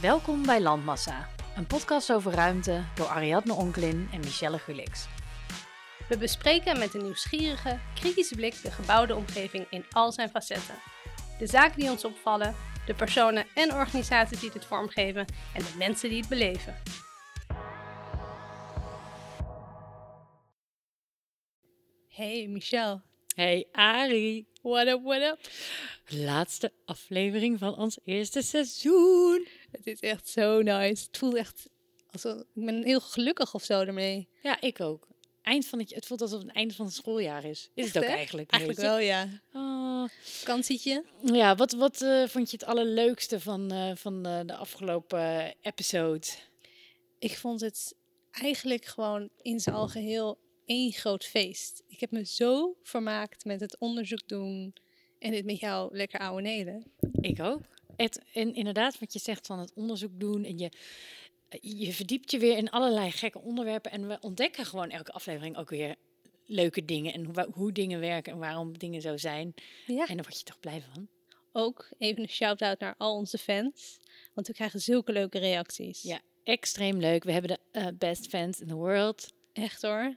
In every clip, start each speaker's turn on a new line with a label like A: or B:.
A: Welkom bij Landmassa, een podcast over ruimte door Ariadne Onklin en Michelle Gulix.
B: We bespreken met een nieuwsgierige, kritische blik de gebouwde omgeving in al zijn facetten. De zaken die ons opvallen, de personen en organisaties die dit vormgeven en de mensen die het beleven. Hey Michelle.
A: Hey Ari.
B: What up, what up?
A: Laatste aflevering van ons eerste seizoen.
B: Het is echt zo nice. Het voelt echt alsof ik ben heel gelukkig of zo ermee.
A: Ja, ik ook. Eind van het, het voelt alsof het einde van het schooljaar is. Is het ook
B: hè?
A: eigenlijk?
B: Eigenlijk wel, ja.
A: Oh.
B: Vakantietje.
A: Ja, wat, wat eh, vond je het allerleukste van, eh, van eh, de afgelopen episode?
B: Ik vond het eigenlijk gewoon in zijn algeheel één groot feest. Ik heb me zo vermaakt met het onderzoek doen en dit met jou lekker ouwe nelen.
A: Ik ook. Het, en inderdaad, wat je zegt van het onderzoek doen en je, je verdiept je weer in allerlei gekke onderwerpen. En we ontdekken gewoon elke aflevering ook weer leuke dingen en hoe, hoe dingen werken en waarom dingen zo zijn.
B: Ja.
A: En daar word je toch blij van.
B: Ook even een shout-out naar al onze fans, want we krijgen zulke leuke reacties.
A: Ja, extreem leuk. We hebben de eh, best fans in the world.
B: Echt hoor.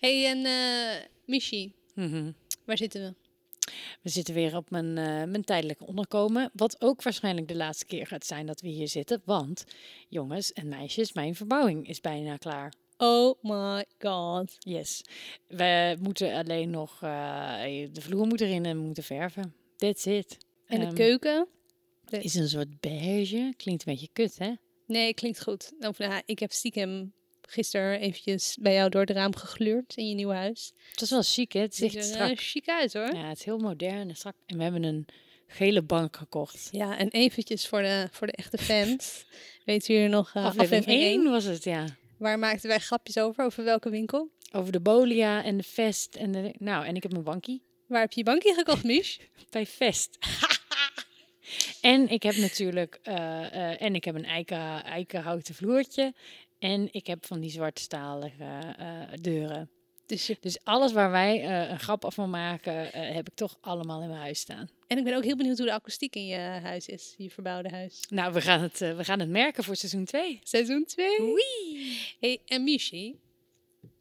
B: hey, en eh Michi,
A: Mhm.
B: waar zitten we?
A: We zitten weer op mijn, eh, mijn tijdelijke onderkomen. Wat ook waarschijnlijk de laatste keer gaat zijn dat we hier zitten. Want, jongens en meisjes, mijn verbouwing is bijna klaar.
B: Oh my god.
A: Yes. We moeten alleen nog... eh, de vloer moet erin en we moeten verven. That's it.
B: En de
A: Ehm,
B: keuken?
A: Is een soort beige. Klinkt een beetje kut, hè?
B: Nee, klinkt goed. Of, nou, ik heb stiekem gisteren eventjes bij jou door het raam gegluurd in je nieuwe huis.
A: Het is wel chic, hè? Het
B: Ziet er
A: strak.
B: eh, chic uit hoor.
A: Ja, het is heel modern en strak. En we hebben een gele bank gekocht.
B: Ja, en eventjes voor de, voor de echte fans. Weten jullie nog eh,
A: aflevering
B: aflevering
A: 1
B: 1?
A: was het, ja.
B: Waar maakten wij grapjes over? Over welke winkel?
A: Over de Bolia en de Vest. En de, nou, en ik heb mijn bankie
B: Waar heb je je bankje gekocht, Mich?
A: bij Vest. en ik heb natuurlijk... eh, en ik heb een eiken, eikenhouten vloertje. En ik heb van die zwartstalige eh deuren.
B: Dus je...
A: Dus alles waar wij eh, een grap af van maken, eh, heb ik toch allemaal in mijn huis staan.
B: En ik ben ook heel benieuwd hoe de akoestiek in je huis is. Je verbouwde huis.
A: Nou, we gaan het, we gaan het merken voor seizoen 2.
B: Seizoen 2. Hey, en Michi,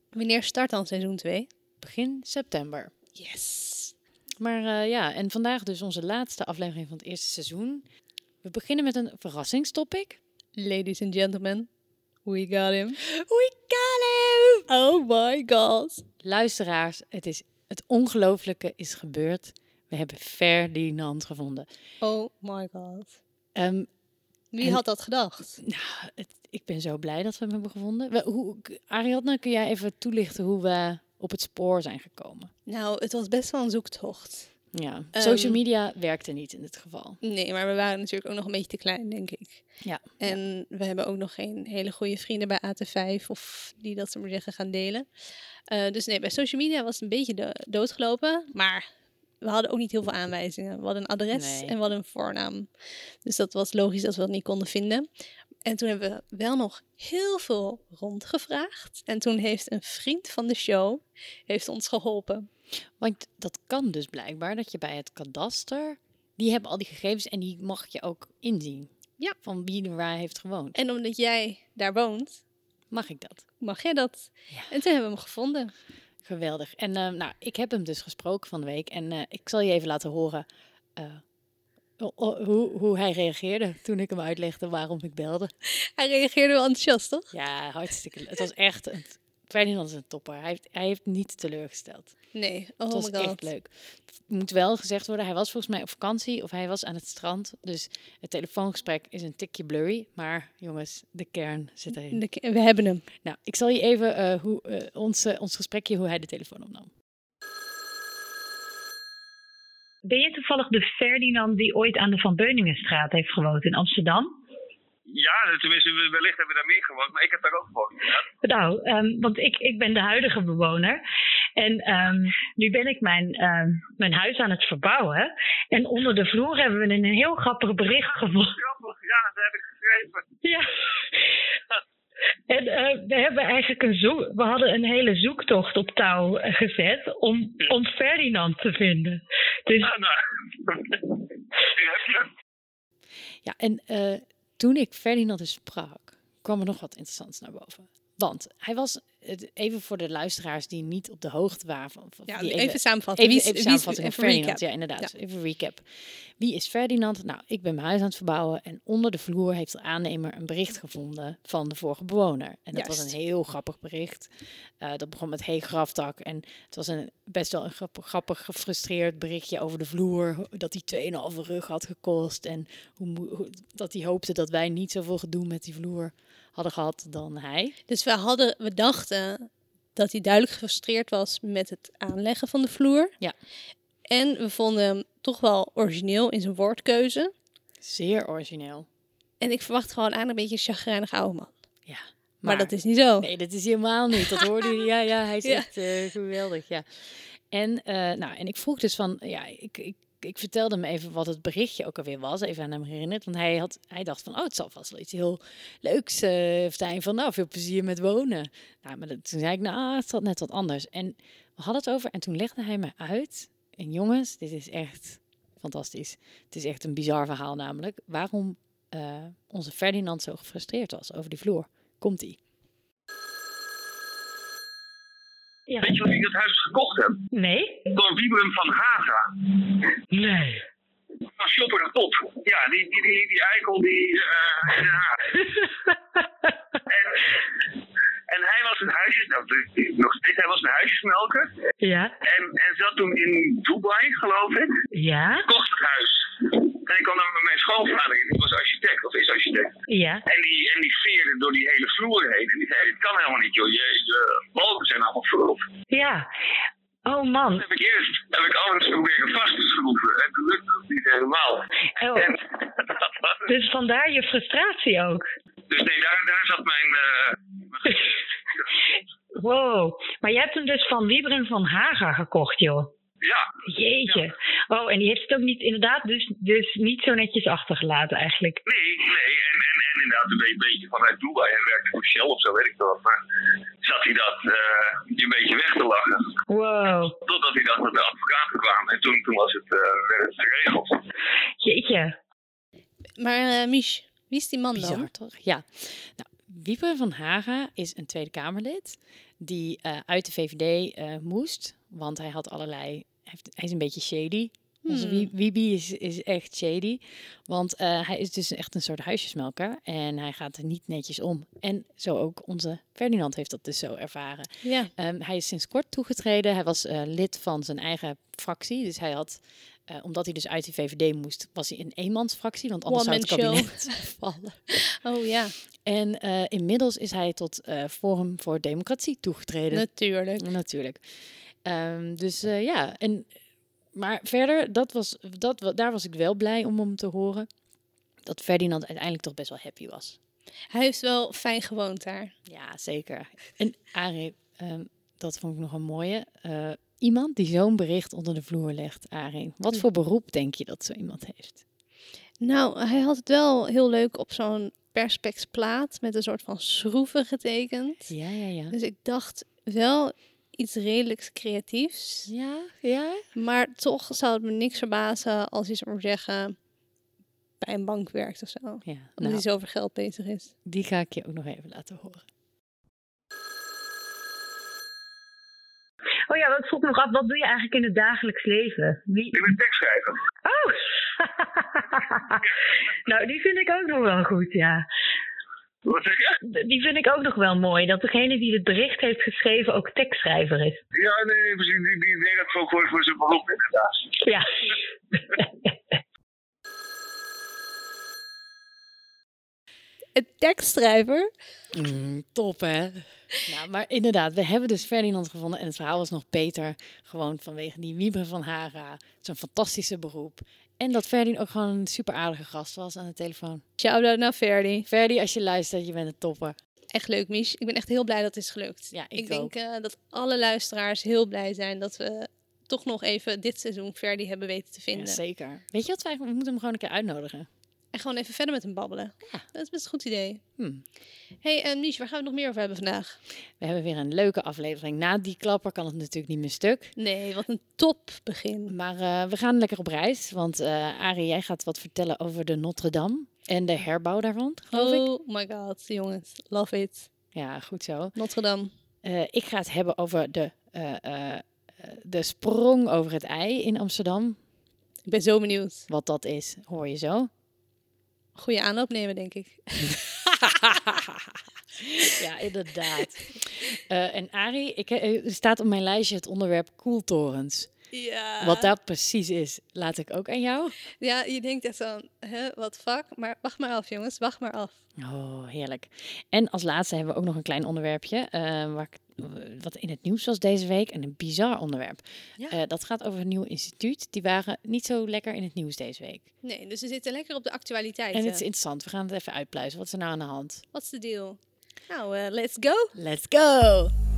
B: wanneer start dan seizoen 2?
A: Begin september.
B: Yes.
A: Maar ja, en vandaag dus onze laatste aflevering van het eerste seizoen. We beginnen met een verrassingstopic.
B: Ladies and gentlemen, we got him.
A: We got him!
B: Oh my god.
A: Luisteraars, het, is, het ongelooflijke is gebeurd. We hebben Ferdinand gevonden.
B: Oh my god.
A: Ehm,
B: Wie
A: En-
B: had dat gedacht?
A: nou, het, ik ben zo blij dat we hem hebben gevonden. Hoe, Ariadne, kun jij even toelichten hoe we op het spoor zijn gekomen?
B: Nou, het was best wel een zoektocht.
A: Ja,
B: Ehm,
A: social media werkte niet in dit geval.
B: Nee, maar we waren natuurlijk ook nog een beetje te klein, denk ik.
A: Ja.
B: En we hebben ook nog geen hele goede vrienden bij AT5 of die dat ze maar zeggen gaan delen. Eh, dus nee, bij social media was het een beetje do- doodgelopen. Maar we hadden ook niet heel veel aanwijzingen. We hadden een adres
A: Nee.
B: en we hadden een voornaam. Dus dat was logisch dat we dat niet konden vinden. En toen hebben we wel nog heel veel rondgevraagd. En toen heeft een vriend van de show heeft ons geholpen.
A: Want dat kan dus blijkbaar dat je bij het kadaster, die hebben al die gegevens en die mag je ook inzien.
B: Ja.
A: Van wie er waar heeft gewoond.
B: En omdat jij daar woont,
A: Mag ik dat?
B: mag jij dat.
A: Ja.
B: En toen hebben we hem gevonden.
A: Geweldig. En eh, nou, ik heb hem dus gesproken van de week en eh, ik zal je even laten horen eh, hoe, hoe hij reageerde toen ik hem uitlegde waarom ik belde.
B: Hij reageerde wel enthousiast, toch?
A: Ja, hartstikke. Het was echt, een, Ferdinand is een topper. Hij heeft, hij heeft niet teleurgesteld.
B: Nee, oh
A: Het was
B: my god.
A: echt leuk. Moet wel gezegd worden, hij was volgens mij op vakantie of hij was aan het strand. Dus het telefoongesprek is een tikje blurry. Maar jongens, de kern zit erin.
B: De we hebben hem.
A: Nou, ik zal je even eh, hoe, eh, ons, eh, ons gesprekje, hoe hij de telefoon opnam.
C: Ben je toevallig de Ferdinand die ooit aan de Van Beuningenstraat heeft gewoond in Amsterdam?
D: Ja, tenminste, wellicht hebben we daar meer gewoond, maar ik heb daar ook gewoond. Ja.
C: Nou, ehm, want ik, ik ben de huidige bewoner. En ehm, nu ben ik mijn, ehm, mijn huis aan het verbouwen. En onder de vloer hebben we een heel grappig bericht gevonden.
D: Grappig, ja, dat heb ik geschreven.
C: Ja. En eh, we hebben eigenlijk een zoek, we hadden een hele zoektocht op touw gezet om, om Ferdinand te vinden. Dus
D: Ja, nou.
A: Ja, en eh, toen ik Ferdinand dus sprak, kwam er nog wat interessants naar boven. Want hij was, even voor de luisteraars die niet op de hoogte waren van... van-
B: Ja,
A: die
B: even, samenvatten.
A: Even, even van
B: even
A: Ferdinand.
B: recap.
A: Ja, inderdaad. Even recap. Wie is Ferdinand? Nou, ik ben mijn huis aan het verbouwen. En onder de vloer heeft de aannemer een bericht gevonden van de vorige bewoner. En dat was een heel grappig bericht. Eh, dat begon met hey graftak. En het was een best wel een grappig, grappig gefrustreerd berichtje over de vloer. Dat die 2,5 rug had gekost. En hoe- dat hij hoopte dat wij niet zoveel gedoe met die vloer hadden gehad dan hij.
B: Dus we, hadden, we dachten dat hij duidelijk gefrustreerd was met het aanleggen van de vloer.
A: Ja.
B: En we vonden hem toch wel origineel in zijn woordkeuze.
A: Zeer origineel.
B: En ik verwacht gewoon aan een beetje een chagrijnig oude man.
A: Ja.
B: Maar, dat is niet zo.
A: Nee, dat is helemaal niet. Dat hoorde je. Ja, ja, hij is
B: Ja.
A: echt eh, geweldig. Ja. En, eh, nou, en ik vroeg dus van, ja, ik, ik, ik vertelde hem even wat het berichtje ook alweer was. Even aan hem herinnerd. Want hij, had, hij dacht van, oh, het zal vast wel iets heel leuks eh, zijn. Van, nou, veel plezier met wonen. Nou, maar dat, toen zei ik, nou, het zat net wat anders. En we hadden het over en toen legde hij me uit. En jongens, dit is echt fantastisch. Het is echt een bizar verhaal namelijk. Waarom eh, onze Ferdinand zo gefrustreerd was over die vloer. Komt-ie.
C: Ja.
D: Weet je wat ik dat huis gekocht heb?
C: Nee?
D: Door Wiebren van Haga.
C: Nee.
D: Van Shopper de Top. Ja, die, die, die, die eikel die... in Den Haag. en, en hij was een huisjes... Nou, nog steeds, hij was een huisjesmelker.
C: ja?
D: En, en zat toen in Dubai, geloof ik.
C: Ja?
D: Kocht ik kwam dan met mijn schoonvader in. Die was architect, of is architect.
C: Ja?
D: En die, en die veerde door die hele vloer heen. En die zei, dit kan helemaal niet, joh. Je, je balken zijn allemaal verrot.
C: Ja. Oh man.
D: heb ik eerst heb ik alles proberen vast te schroeven. En toen lukte het niet helemaal.
C: Oh,
D: En, het.
C: dus vandaar je frustratie ook.
D: dus nee, daar, daar zat mijn... eh,
C: Wow. Maar je hebt hem dus van Wiebren van Haga gekocht, joh.
D: Ja,
C: Jeetje. Oh, en die heeft het ook niet, inderdaad, dus, dus niet zo netjes achtergelaten eigenlijk.
D: nee, nee. En, en, en inderdaad een beetje, vanuit Dubai. En werkte voor Shell of zo, weet ik wel. Maar zat hij dat eh, een beetje weg te lachen.
C: Wow.
D: Totdat hij dacht dat de advocaten kwamen. En toen, toen was het, eh, werd het geregeld.
C: Jeetje.
B: Maar eh Mich, wie is die man dan?
A: Toch? Ja. Nou, Wieper van Haga is een Tweede Kamerlid die eh, uit de VVD eh, moest, want hij had allerlei... Hij, heeft, hij is een beetje shady. Onze
B: Hmm.
A: Is, is echt shady, want eh, hij is dus echt een soort huisjesmelker en hij gaat er niet netjes om. En zo ook onze Ferdinand heeft dat dus zo ervaren.
B: Ja.
A: Ehm, hij is sinds kort toegetreden. Hij was eh, lid van zijn eigen fractie. Dus hij had, eh, omdat hij dus uit die VVD moest, was hij een eenmansfractie. Want anders zou het kabinet vallen.
B: Oh ja,
A: En inmiddels is hij tot Forum voor Democratie toegetreden.
B: natuurlijk.
A: Natuurlijk. Ehm, dus eh, ja, en, maar verder, dat was, dat, daar was ik wel blij om hem te horen. Dat Ferdinand uiteindelijk toch best wel happy was.
B: Hij heeft wel fijn gewoond daar.
A: Ja, zeker. En Arie, ehm, dat vond ik nog een mooie. Eh, iemand die zo'n bericht onder de vloer legt, Arie. Wat voor beroep denk je dat zo iemand heeft?
B: Nou, hij had het wel heel leuk op zo'n perspexplaat met een soort van schroeven getekend.
A: Ja, ja, ja.
B: Dus ik dacht wel iets redelijks creatiefs.
A: Ja, ja.
B: Maar toch zou het me niks verbazen als hij, zou maar zeggen, bij een bank werkt of zo. Omdat
A: ja.
B: hij
A: Nou,
B: zo over geld bezig is.
A: die ga ik je ook nog even laten horen.
C: Oh ja, dat vroeg me nog af, wat doe je eigenlijk in het dagelijks leven? Wie...
D: Ik ben tekstschrijver.
C: Oh! nou, die vind ik ook nog wel goed, ja.
D: Wat zeg je?
C: Die vind ik ook nog wel mooi, dat degene die het bericht heeft geschreven ook tekstschrijver is.
D: Ja, nee, nee, precies. Die, die deed dat ook voor, voor zijn beroep, inderdaad.
C: Ja.
B: Een tekstschrijver?
A: Mm, top, hè? Nou, maar inderdaad, we hebben dus Ferdinand gevonden. En het verhaal was nog beter. Gewoon vanwege die Wiebe van Haga. Zo'n fantastische beroep. En dat Ferdinand ook gewoon een super aardige gast was aan de telefoon.
B: Shout-out naar Ferdi.
A: Ferdi, als je luistert, je bent een topper.
B: Echt leuk, Mich. Ik ben echt heel blij dat het is gelukt.
A: Ja, ik
B: denk
A: ook.
B: eh, dat alle luisteraars heel blij zijn dat we toch nog even dit seizoen Ferdi hebben weten te
A: Ja,
B: vinden.
A: zeker. Weet je wat, wij, we moeten hem gewoon een keer uitnodigen.
B: En gewoon even verder met hem babbelen.
A: Ja.
B: Dat is best een goed idee.
A: Hm.
B: hey, en Mich, waar gaan we nog meer over hebben vandaag?
A: We hebben weer een leuke aflevering. Na die klapper kan het natuurlijk niet meer stuk.
B: Nee, wat een top begin.
A: Maar eh, we gaan lekker op reis. Want eh Arie, jij gaat wat vertellen over de Notre Dame. En de herbouw daarvan, geloof ik.
B: Oh my god, jongens. Love it.
A: Ja, goed zo.
B: Notre Dame.
A: Eh, ik ga het hebben over de, eh, eh, eh, de sprong over het ei in Amsterdam.
B: Ik ben zo benieuwd.
A: Wat dat is, hoor je zo.
B: Goede aanloop nemen, denk ik.
A: ja, inderdaad. Eh, en Arie, ik, eh, er staat op mijn lijstje het onderwerp koeltorens.
B: Ja.
A: Wat dat precies is, laat ik ook aan jou.
B: Ja, je denkt echt zo, hè, wat fuck. Maar wacht maar af, jongens. Wacht maar af.
A: Oh, heerlijk. En als laatste hebben we ook nog een klein onderwerpje. eh, waar ik, wat in het nieuws was deze week. En een bizar onderwerp.
B: Ja.
A: Eh, dat gaat over een nieuw instituut. Die waren niet zo lekker in het nieuws deze week.
B: Nee, dus we zitten lekker op de actualiteit.
A: En het is interessant. We gaan het even uitpluizen. Wat is er nou aan de hand?
B: Wat is de deal? Nou, eh, let's go.
A: Let's go!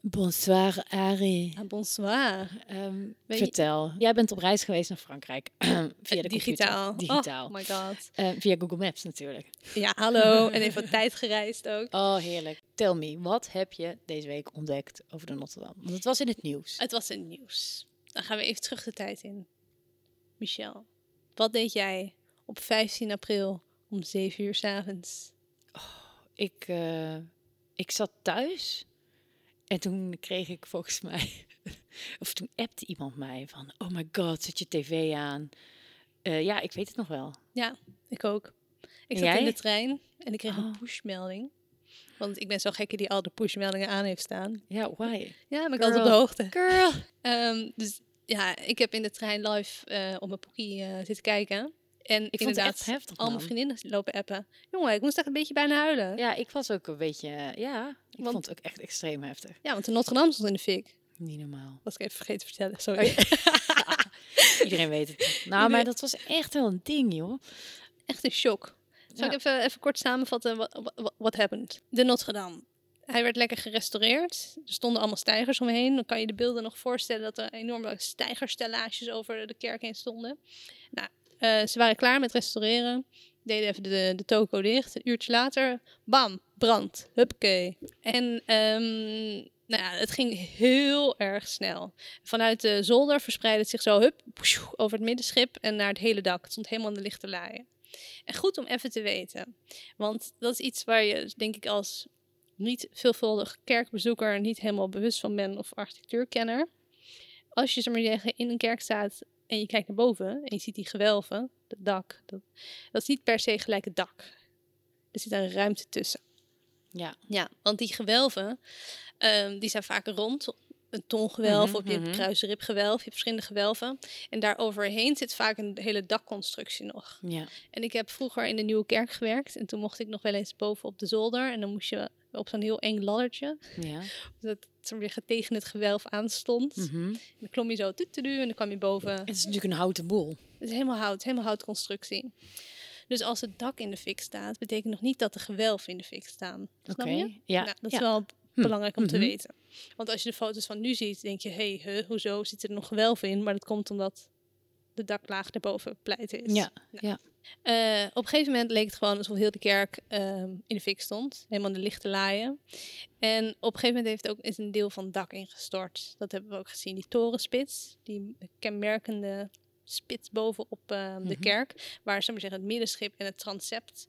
A: Bonsoir, Arie.
B: Ah, bonsoir.
A: Ehm,
B: je-
A: vertel. Jij bent op reis geweest naar Frankrijk. via de
B: digitaal.
A: computer. Digitaal.
B: Oh my god.
A: Eh, via Google Maps natuurlijk.
B: Ja, hallo. en even wat tijd gereisd ook.
A: Oh, heerlijk. Tell me, wat heb je deze week ontdekt over de Notre Dame? Want het was in het nieuws.
B: Het was een nieuws. Dan gaan we even terug de tijd in. Michel, wat deed jij op 15 april om 7 uur 's avonds?
A: Ik, eh, ik zat thuis en toen kreeg ik volgens mij, of toen appte iemand mij van, oh my god, zet je tv aan. Eh, ja, ik weet het nog wel.
B: Ja, ik ook. Ik zat in de trein en ik kreeg
A: Oh.
B: een pushmelding. Want ik ben zo'n gekke die al de pushmeldingen aan heeft staan.
A: Ja, why?
B: Ja, ben ik altijd op de hoogte.
A: Girl.
B: Ehm, dus ja, ik heb in de trein live eh, op mijn poekie eh, zitten kijken. En
A: Ik vond het
B: inderdaad,
A: echt heftig,
B: al mijn vriendinnen lopen appen. Jongen, ik moest echt een beetje bijna huilen. Ja,
A: Ja, ik was ook een beetje, eh, ja, ik
B: Want-
A: vond het ook echt extreem heftig.
B: want de Notre Dame stond in de fik.
A: Niet normaal.
B: Was ik even vergeten te vertellen, sorry.
A: Iedereen weet het. Nou, maar dat was echt wel een ding, joh.
B: Echt een shock. Zal
A: Ja.
B: ik even, even kort samenvatten wat, wat happened? De Notre Dame. Hij werd lekker gerestaureerd. Er stonden allemaal stijgers omheen. Dan kan je de beelden nog voorstellen dat er enorme stijgerstellages over de kerk heen stonden. Nou, eh, ze waren klaar met restaureren. Deden even de, de toko dicht. Een uurtje later, bam, brand. Huppakee. En ehm, nou ja, het ging heel erg snel. Vanuit de zolder verspreidde het zich zo hup, over het middenschip en naar het hele dak. Het stond helemaal in de lichte laaien. En goed om even te weten. Want dat is iets waar je, denk ik, als niet veelvuldig kerkbezoeker niet helemaal bewust van bent of architectuurkenner. Als je, zeg maar in een kerk staat en je kijkt naar boven en je ziet die gewelven, het dak, dat, dat is niet per se gelijk het dak. Er zit een ruimte tussen.
A: Ja.
B: Ja, want die gewelven, ehm, die zijn vaak rond. Een tongewelf
A: Mhm,
B: of je
A: mhm.
B: kruisribgewelf, je hebt verschillende gewelven. En daar overheen zit vaak een hele dakconstructie nog.
A: Ja.
B: En ik heb vroeger in de Nieuwe Kerk gewerkt. En toen mocht ik nog wel eens boven op de zolder. En dan moest je op zo'n heel eng laddertje.
A: Ja.
B: Dat het weer tegen het gewelf aanstond.
A: Mhm.
B: En dan klom je zo tutudu, en dan kwam je boven.
A: Het is natuurlijk een houten boel.
B: Het is helemaal hout, helemaal houtconstructie. Dus als het dak in de fik staat, betekent nog niet dat de gewelven in de fik staan. Snap
A: Oké.
B: je?
A: Ja.
B: Nou, dat
A: ja.
B: is wel
A: Hm.
B: belangrijk om te
A: Mhm.
B: weten. Want als je de foto's van nu ziet, denk je, hé, hey, huh, hoezo zitten er nog gewelven in? Maar dat komt omdat de daklaag erboven pleit is.
A: Ja.
B: Nou,
A: Ja.
B: Eh, op een gegeven moment leek het gewoon alsof heel de kerk ehm, in de fik stond. Helemaal in de lichte laaien. En op een gegeven moment heeft ook, is een deel van het dak ingestort. Dat hebben we ook gezien. Die torenspits, die kenmerkende spits bovenop ehm, de
A: Mhm.
B: kerk. Waar zeggen, het middenschip en het transept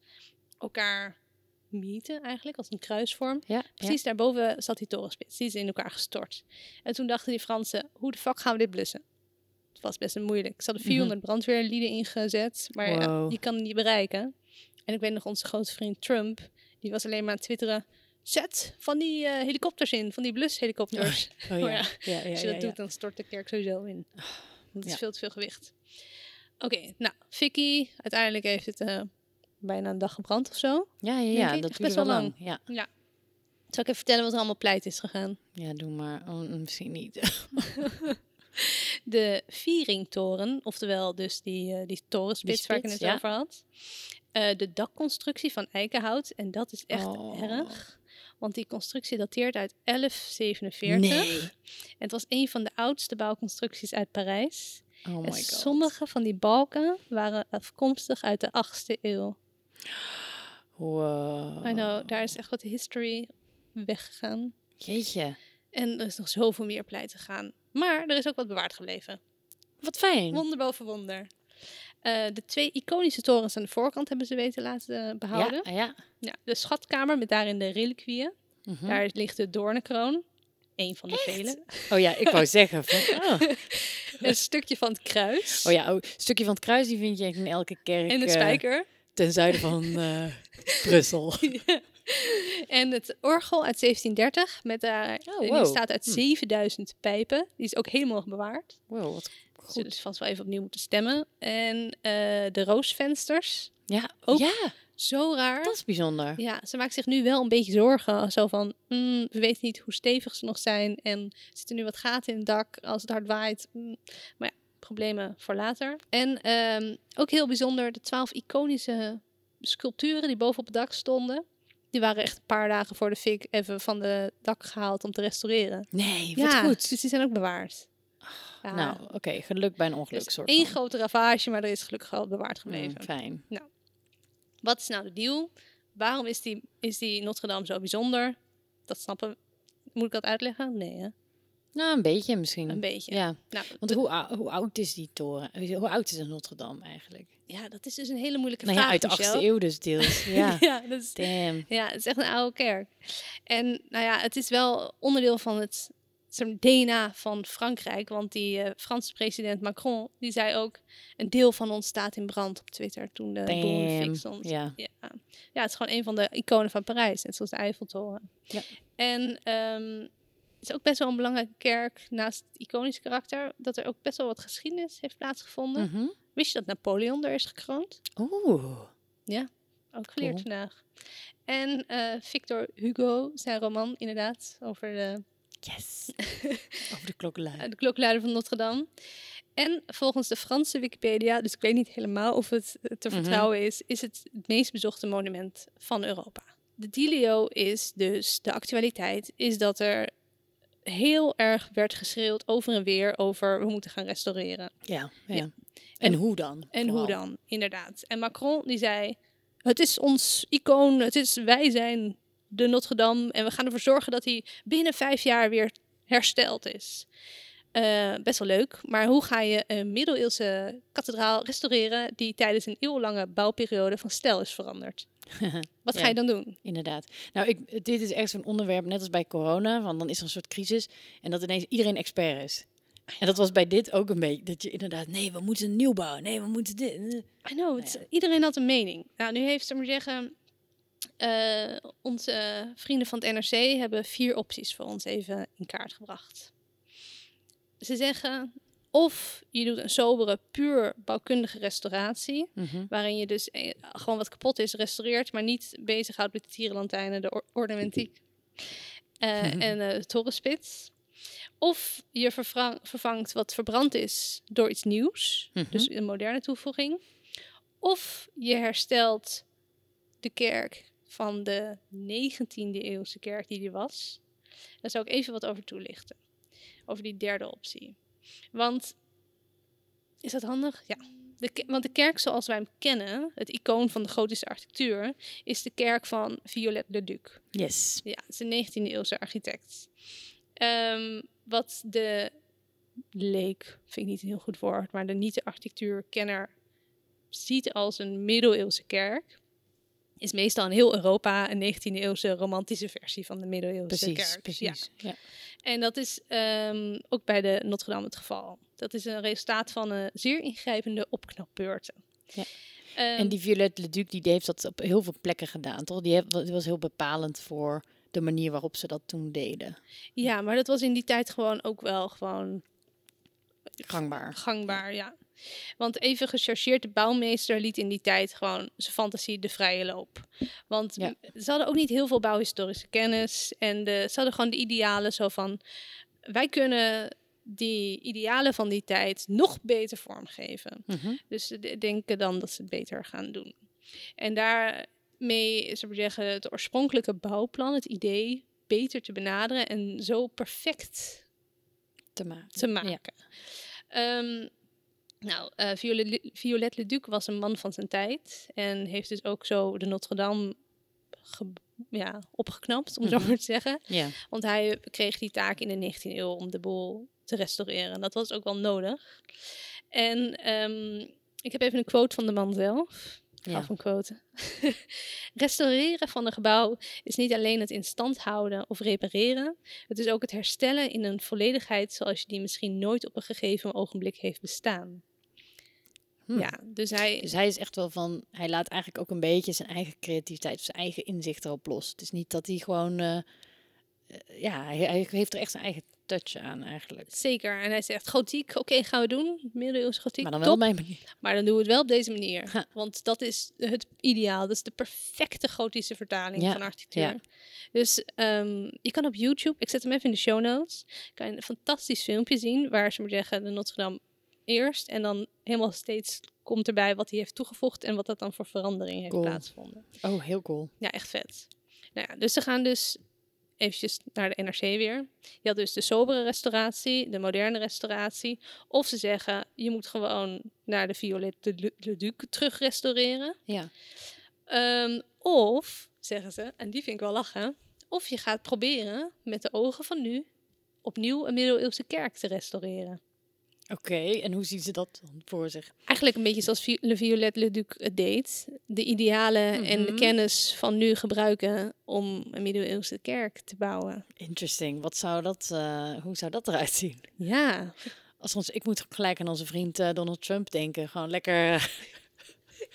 B: elkaar mieten eigenlijk, als een kruisvorm.
A: Ja.
B: Precies daarboven zat die torenspits. Die is in elkaar gestort. En toen dachten die Fransen, hoe de fuck gaan we dit blussen? Het was best moeilijk. Ze hadden 400 brandweerlieden ingezet, maar ja.
A: Wow.
B: die kan het niet bereiken. En ik weet nog, onze grote vriend Trump, die was alleen maar aan het twitteren... Zet van die eh, helikopters in, van die blushelikopters.
A: Oh,
B: Oh
A: ja.
B: ja.
A: Ja, ja,
B: Als je
A: ja,
B: dat
A: ja.
B: doet, dan stort de kerk sowieso in. Dat is
A: Ja.
B: veel te veel gewicht. Oké, nou, Vicky, uiteindelijk heeft het eh, bijna een dag gebrand of zo.
A: Ja, ja, ja. Dat
B: Best
A: duurde
B: wel
A: wel
B: lang.
A: lang. Ja.
B: Zal ik even vertellen wat er allemaal pleit is gegaan?
A: ja, doe maar. Oh, misschien niet.
B: De Vieringtoren, oftewel dus die, eh, die torenspits
A: Die
B: waar ik het
A: ja.
B: over had. Eh, de dakconstructie van eikenhout. En dat is echt
A: Oh.
B: erg. Want die constructie dateert uit 1147.
A: Nee.
B: En het was een van de oudste bouwconstructies uit Parijs.
A: Oh my
B: en
A: god.
B: sommige van die balken waren afkomstig uit de 8e eeuw.
A: Wow.
B: I know, daar is echt wat history weggegaan.
A: Jeetje.
B: En er is nog zoveel meer pleit te gaan. Maar er is ook wat bewaard gebleven.
A: Wat fijn.
B: Wonder boven wonder. Eh, de twee iconische torens aan de voorkant hebben ze weten laten behouden.
A: Ja, ja.
B: Ja, de schatkamer met daarin de reliquieën.
A: Mhm.
B: Daar ligt de doornenkroon. Eén van de vele.
A: Oh ja, ik wou zeggen. Van, oh.
B: Een stukje van het kruis.
A: oh ja, oh, een stukje van het kruis die vind je in elke kerk.
B: En de
A: eh,
B: spijker.
A: ten zuiden van eh, Brussel.
B: En het orgel uit 1730. Met daar,
A: Oh,
B: die
A: wow.
B: bestaat uit
A: Hm.
B: 7000 pijpen. Die is ook helemaal bewaard.
A: Wow, wat
B: Dus je dus vast wel even opnieuw moeten stemmen. En eh, de roosvensters.
A: Ja,
B: Ook-
A: ja,
B: Zo raar.
A: dat is bijzonder.
B: Ja, ze maakt zich nu wel een beetje zorgen. Zo van, mm, we weten niet hoe stevig ze nog zijn. En er zitten nu wat gaten in het dak als het hard waait. Mm, Maar ja, problemen voor later. En ehm, ook heel bijzonder, de twaalf iconische sculpturen die boven op het dak stonden. Die waren echt een paar dagen voor de fik even van de dak gehaald om te restaureren.
A: Nee, wat
B: ja,
A: goed.
B: dus die zijn ook bewaard. Ja,
A: Nou, oké, geluk bij een ongeluk.
B: dus
A: soort
B: één
A: van.
B: grote ravage, maar er is gelukkig wel bewaard
A: Mm,
B: gebleven.
A: fijn.
B: Wat is nou de deal? Waarom is die, is die Notre Dame zo bijzonder? Dat snappen Moet ik dat uitleggen? Nee, hè?
A: Nou, een beetje misschien.
B: Een beetje.
A: Ja,
B: Nou,
A: want hoe, hoe oud is die toren? Hoe oud is een Notre Dame eigenlijk?
B: ja, dat is dus een hele moeilijke
A: Nou
B: vraag,
A: uit de
B: Michel.
A: 8e eeuw dus deels. Ja,
B: ja, dat is,
A: damn.
B: ja, het is echt een oude kerk. En nou ja, het is wel onderdeel van het DNA van Frankrijk. Want die eh, Franse president Macron, die zei ook... een deel van ons staat in brand op Twitter toen de boel in de fik
A: Damn.
B: stond.
A: Ja.
B: Ja. ja, het is gewoon een van de iconen van Parijs, net zoals de Eiffeltoren.
A: Ja.
B: En het is ook best wel een belangrijke kerk, naast het iconische karakter, dat er ook best wel wat geschiedenis heeft plaatsgevonden.
A: Mhm.
B: Wist je dat Napoleon er is gekroond?
A: Oeh.
B: Ook geleerd
A: Cool.
B: vandaag. En eh, Victor Hugo, zijn roman inderdaad, over de,
A: Yes. Over de klokkenluid.
B: eh, de klokluider van Notre Dame. En volgens de Franse Wikipedia, dus ik weet niet helemaal of het eh, te
A: Mhm.
B: vertrouwen is, is het het meest bezochte monument van Europa. De dealio is dus, de actualiteit, is dat er heel erg werd geschreeuwd over en weer over we moeten gaan restaureren.
A: Ja, ja.
B: Ja.
A: En hoe dan?
B: En hoe dan, inderdaad. En Macron die zei, het is ons icoon, het is, wij zijn de Notre Dame en we gaan ervoor zorgen dat hij binnen vijf jaar weer hersteld is. Eh, best wel leuk, maar hoe ga je een middeleeuwse kathedraal restaureren die tijdens een eeuwenlange bouwperiode van stijl is veranderd? Wat ga je dan doen?
A: Inderdaad. Nou, ik, dit is echt zo'n onderwerp, net als bij corona, want dan is er een soort crisis en dat ineens iedereen expert is. En dat was bij dit ook een beetje, dat je inderdaad, nee, we moeten een nieuw bouwen, nee, we moeten dit. eh.
B: I know, het,
A: ja.
B: iedereen had een mening. Nou, nu heeft, ze maar zeggen, eh, onze vrienden van het NRC hebben vier opties voor ons even in kaart gebracht. Ze zeggen, of je doet een sobere, puur bouwkundige restauratie,
A: Mhm.
B: waarin je dus eh, gewoon wat kapot is restaureert, maar niet bezighoudt met de tierenlantijnen, de or- ornamentiek eh, en eh, de torenspits. Of je vervang- vervangt wat verbrand is door iets nieuws,
A: Mhm.
B: dus een moderne toevoeging. Of je herstelt de kerk van de 19e eeuwse kerk die die was. Daar zou ik even wat over toelichten. Over die derde optie. Want, is dat handig? Ja. De, want de kerk zoals wij hem kennen, het icoon van de gotische architectuur, is de kerk van Viollet-le-Duc.
A: Yes.
B: Ja, het is een 19e eeuwse architect. Ehm, wat de leek, vind ik niet een heel goed woord, maar de niet-architectuurkenner ziet als een middeleeuwse kerk, is meestal in heel Europa een 19e eeuwse romantische versie van de middeleeuwse
A: Precies,
B: kerk.
A: precies. Ja.
B: En dat is ehm, ook bij de Notre Dame het geval. Dat is een resultaat van een zeer ingrijpende opknapbeurten.
A: Ja.
B: Ehm,
A: En die Violette Leduc, die heeft dat op heel veel plekken gedaan, toch? Die, heeft, die was heel bepalend voor de manier waarop ze dat toen deden.
B: Ja, maar dat was in die tijd gewoon ook wel gewoon
A: Gangbaar.
B: gangbaar, ja. Want even gechargeerd, de bouwmeester liet in die tijd gewoon zijn fantasie de vrije loop. Want
A: Ja.
B: ze hadden ook niet heel veel bouwhistorische kennis. En de, ze hadden gewoon de idealen zo van... Wij kunnen die idealen van die tijd nog beter vormgeven.
A: Mhm.
B: Dus ze de- denken dan dat ze het beter gaan doen. En daarmee, maar zeggen, het oorspronkelijke bouwplan, het idee, beter te benaderen en zo perfect
A: Te maken.
B: te maken. Ehm, nou, eh Violet, Violet Leduc was een man van zijn tijd en heeft dus ook zo de Notre Dame ja, opgeknapt, om zo
A: Mhm.
B: maar te zeggen. Want hij kreeg die taak in de 19e eeuw om de boel te restaureren. En dat was ook wel nodig. En ehm, ik heb even een quote van de man zelf.
A: Ja.
B: van quoten. Restaureren van een gebouw is niet alleen het in stand houden of repareren. Het is ook het herstellen in een volledigheid zoals je die misschien nooit op een gegeven ogenblik heeft bestaan.
A: Hm.
B: Ja, dus hij...
A: Dus hij is echt wel van, hij laat eigenlijk ook een beetje zijn eigen creativiteit, zijn eigen inzicht erop los. Het is niet dat hij gewoon, eh, eh, ja, hij, hij heeft er echt zijn eigen touch aan eigenlijk.
B: Zeker. En hij zegt, gotiek, oké, gaan we doen. Middeleeuwse gotiek,
A: Maar dan wel op mijn manier.
B: Maar dan doen we het wel op deze manier.
A: Ha.
B: Want dat is het ideaal. Dat is de perfecte gotische vertaling
A: Ja,
B: van architectuur.
A: ja.
B: Dus ehm, je kan op YouTube, ik zet hem even in de show notes, kan je een fantastisch filmpje zien waar ze maar zeggen de Notre Dame eerst en dan helemaal steeds komt erbij wat hij heeft toegevoegd en wat dat dan voor verandering heeft
A: Cool.
B: plaatsgevonden.
A: Oh, heel cool.
B: Ja, echt vet. Nou ja, dus ze gaan dus eventjes naar de NRC weer. Je had dus de sobere restauratie, de moderne restauratie. Of ze zeggen, je moet gewoon naar de Violette de Le Duc terug restaureren.
A: Ja.
B: Ehm, of, zeggen ze, en die vind ik wel lachen, of je gaat proberen met de ogen van nu opnieuw een middeleeuwse kerk te restaureren.
A: Oké, en hoe zien ze dat dan voor zich?
B: Eigenlijk een beetje zoals Le Violette Le Duc het deed. De idealen en de
A: Mhm.
B: kennis van nu gebruiken om een middeleeuwse kerk te bouwen.
A: Interesting. Wat zou dat, eh, hoe zou dat eruit zien?
B: Ja,
A: Als ons, ik moet gelijk aan onze vriend eh, Donald Trump denken. Gewoon lekker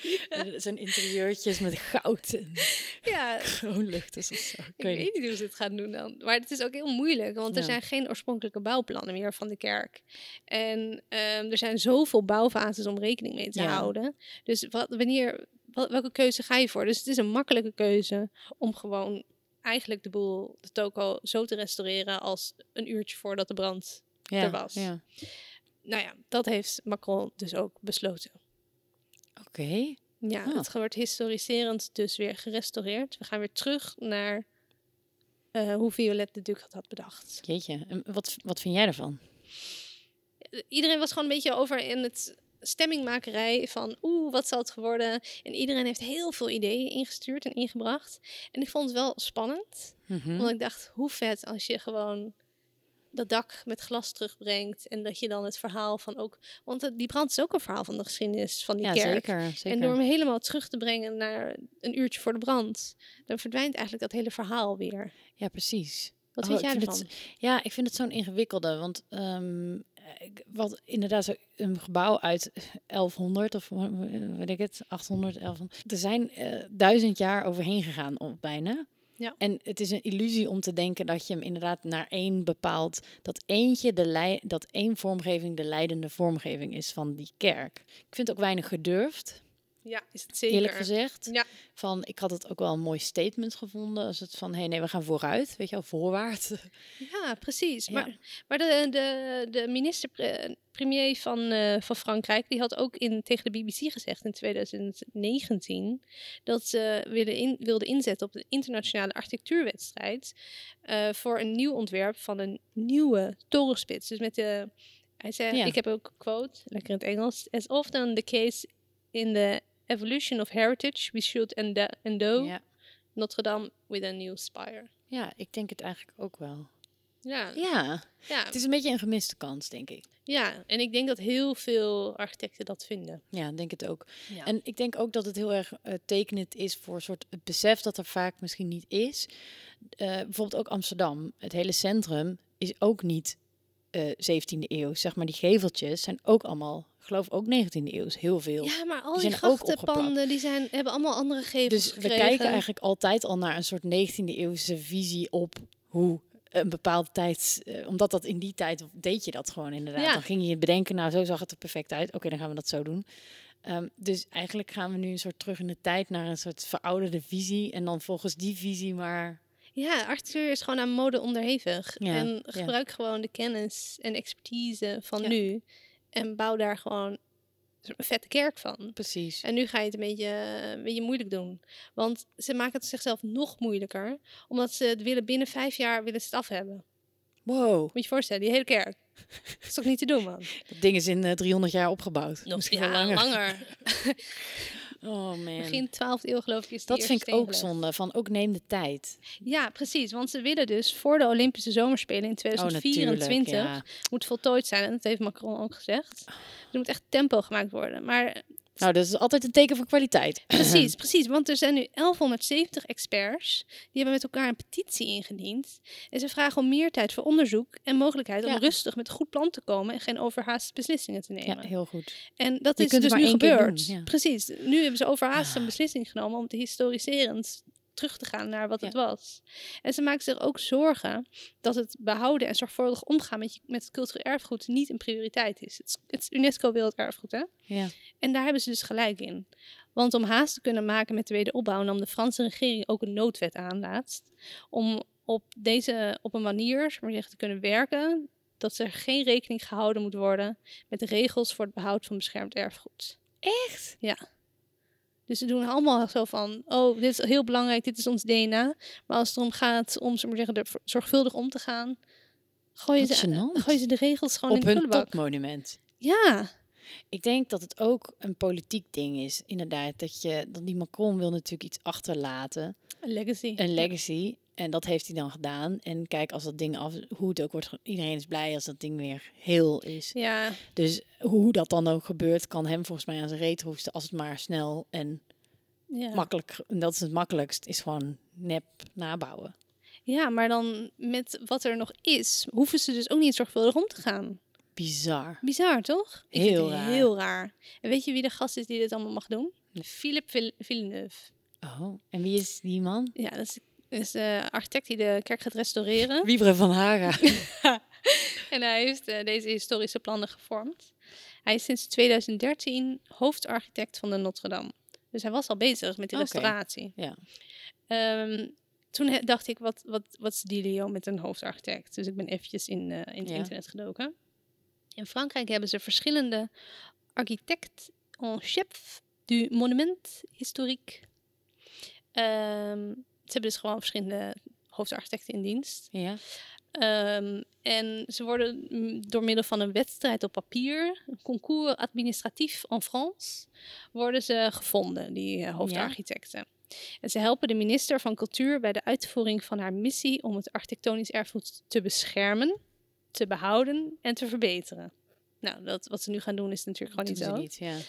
A: zijn interieurtjes met goud en
B: ja
A: kroonluchters of zo. Ik
B: ik
A: weet niet.
B: niet hoe ze het gaan doen dan. Maar het is ook heel moeilijk, want er zijn geen oorspronkelijke bouwplannen meer van de kerk. En ehm, er zijn zoveel bouwfases om rekening mee te
A: Ja.
B: houden. Dus wat, wanneer, wat, welke keuze ga je voor? Dus het is een makkelijke keuze om gewoon eigenlijk de boel, de toko, zo te restaureren als een uurtje voordat de brand er was.
A: Ja.
B: Nou ja, dat heeft Macron dus ook besloten.
A: Oké.
B: Ja,
A: Ah.
B: het wordt historiserend dus weer gerestaureerd. We gaan weer terug naar eh, hoe Violet de Duc had bedacht.
A: Jeetje. En wat, wat vind jij ervan?
B: Iedereen was gewoon een beetje over in het stemmingmakerij van oeh, wat zal het geworden? En iedereen heeft heel veel ideeën ingestuurd en ingebracht. En ik vond het wel spannend,
A: Mhm.
B: want ik dacht, hoe vet als je gewoon dat dak met glas terugbrengt en dat je dan het verhaal van ook, want die brand is ook een verhaal van de geschiedenis van die
A: Ja,
B: kerk.
A: zeker. zeker.
B: En door hem helemaal terug te brengen naar een uurtje voor de brand, dan verdwijnt eigenlijk dat hele verhaal weer.
A: Ja, precies.
B: Wat
A: Oh,
B: vind jij ervan?
A: het- Ja, ik vind het zo'n ingewikkelde. Want ik- wat inderdaad zo, een gebouw uit 1100 of weet ik het, 800, 1100. Er zijn eh, duizend jaar overheen gegaan, of bijna.
B: Ja.
A: En het is een illusie om te denken dat je hem inderdaad naar één bepaalt. Dat eentje de lei, dat één vormgeving de leidende vormgeving is van die kerk. Ik vind het ook weinig gedurfd,
B: Ja, is het zeker.
A: eerlijk gezegd.
B: Ja.
A: Van, ik had het ook wel een mooi statement gevonden. Als het van, hé hey, nee, we gaan vooruit. Weet je wel, voorwaarts.
B: Ja, precies.
A: Ja.
B: Maar, maar de, de, de minister-premier van, eh, van Frankrijk, die had ook in, tegen de BBC gezegd in 2019 dat ze willen in, wilde inzetten op een internationale architectuurwedstrijd eh, voor een nieuw ontwerp van een nieuwe torenspits. Dus met de, hij zei,
A: Ja.
B: ik heb ook een quote, lekker in het Engels, as often the case in the evolution of heritage, we should endo
A: Ja.
B: Notre Dame with a new spire.
A: ja, ik denk het eigenlijk ook wel.
B: Ja,
A: Ja,
B: ja.
A: het is een beetje een gemiste kans, denk ik.
B: Ja, en ik denk dat heel veel architecten dat vinden.
A: Ja, denk het ook.
B: Ja.
A: En ik denk ook dat het heel erg eh, tekenend is voor een soort het besef dat er vaak misschien niet is. Eh, bijvoorbeeld ook Amsterdam. Het hele centrum is ook niet eh 17e eeuw. Zeg maar, die geveltjes zijn ook allemaal, geloof ook 19e eeuw. Heel veel.
B: ja, maar al
A: Die
B: die, grachtenpanden die zijn, hebben allemaal andere gevels
A: dus we
B: gekregen.
A: kijken eigenlijk altijd al naar een soort 19e eeuwse visie op hoe een bepaalde tijd, eh, omdat dat in die tijd deed je dat gewoon inderdaad.
B: Ja.
A: Dan ging je bedenken, nou zo zag het er perfect uit. Oké, dan gaan we dat zo doen. Ehm, dus eigenlijk gaan we nu een soort terug in de tijd naar een soort verouderde visie en dan volgens die visie maar.
B: Ja, architectuur is gewoon aan mode onderhevig.
A: Ja,
B: en
A: ja.
B: gebruik gewoon de kennis en expertise van nu. En bouw daar gewoon een vette kerk van.
A: Precies.
B: En nu ga je het een beetje, een beetje moeilijk doen. Want ze maken het zichzelf nog moeilijker. Omdat ze het willen binnen vijf jaar willen ze het af hebben.
A: Wow,
B: Moet je je voorstellen, die hele kerk. Dat is toch niet te doen, man?
A: dat ding is in eh, 300 jaar opgebouwd.
B: Nog
A: Misschien
B: ja,
A: wel langer.
B: langer.
A: Oh man.
B: Begin 12e eeuw geloof ik is
A: dat vind ik ook zonde. Van ook neem de tijd.
B: Ja, precies. Want ze willen dus voor de Olympische Zomerspelen in
A: Oh,
B: 2024
A: natuurlijk. Ja.
B: moet voltooid zijn. En dat heeft Macron ook gezegd. Er moet echt tempo gemaakt worden. Maar
A: Nou, dat is altijd een teken van kwaliteit.
B: precies, precies. Want er zijn nu 1170 experts. Die hebben met elkaar een petitie ingediend. En ze vragen om meer tijd voor onderzoek en mogelijkheid om
A: Ja.
B: rustig met een goed plan te komen en geen overhaaste beslissingen te nemen.
A: Ja, heel goed.
B: En dat
A: Je
B: is dus nu gebeurd.
A: doen, ja.
B: Precies. Nu hebben ze overhaast een beslissing genomen om te historiserend terug te gaan naar wat
A: Ja.
B: het was. En ze maken zich ook zorgen dat het behouden en zorgvuldig omgaan met, je, met het cultureel erfgoed niet een prioriteit is. Het, is- het UNESCO Werelderfgoed, hè?
A: Ja.
B: En daar hebben ze dus gelijk in. Want om haast te kunnen maken met de wederopbouw nam de Franse regering ook een noodwet aan laatst. Om op, deze, op een manier zeg maar zeggen, te kunnen werken dat er geen rekening gehouden moet worden met de regels voor het behoud van beschermd erfgoed.
A: Echt?
B: Dus ze doen allemaal zo van, oh, dit is heel belangrijk, dit is ons DNA. Maar als het erom gaat om zeg maar zeggen, er zorgvuldig om te gaan, gooien ze, gooien ze de regels gewoon
A: Op
B: in de
A: hun topmonument.
B: Ja,
A: Ik denk dat het ook een politiek ding is. Inderdaad, dat, je, dat die Macron wil natuurlijk iets achterlaten.
B: een legacy.
A: Een legacy. En dat heeft hij dan gedaan. En kijk, als dat ding af, hoe het ook wordt, iedereen is blij als dat ding weer heel is.
B: Ja,
A: Dus hoe dat dan ook gebeurt, kan hem volgens mij aan zijn reet hoesten als het maar snel en
B: ja.
A: makkelijk. En dat is het makkelijkst, is gewoon nep nabouwen.
B: ja, maar dan met wat er nog is, hoeven ze dus ook niet zorgvuldig om te gaan.
A: Bizar.
B: Bizar, toch? Ik vind
A: Heel
B: het
A: raar.
B: Heel raar. En weet je wie de gast is die dit allemaal mag doen? Philippe Vill- Villeneuve.
A: Oh, en wie is die man?
B: Ja, dat is, is de architect die de kerk gaat restaureren.
A: Wiebre van Haga.
B: En hij heeft eh, deze historische plannen gevormd. Hij is sinds 2013 hoofdarchitect van de Notre Dame. Dus hij was al bezig met die restauratie.
A: Ja.
B: Ehm, toen dacht ik, wat, wat, wat is dealio met een hoofdarchitect? Dus ik ben eventjes in, eh, in het
A: Ja.
B: internet gedoken. In Frankrijk hebben ze verschillende architectes en chef du monument historique. Ehm, ze hebben dus gewoon verschillende hoofdarchitecten in dienst.
A: ja.
B: Ehm, en ze worden mm, door middel van een wedstrijd op papier, een concours administratief en France, worden ze gevonden, die eh, hoofdarchitecten. En ze helpen de minister van Cultuur bij de uitvoering van haar missie om het architectonisch erfgoed te beschermen, te behouden en te verbeteren. Nou, dat, wat ze nu gaan doen is natuurlijk gewoon niet zo.
A: niet, ja. Dus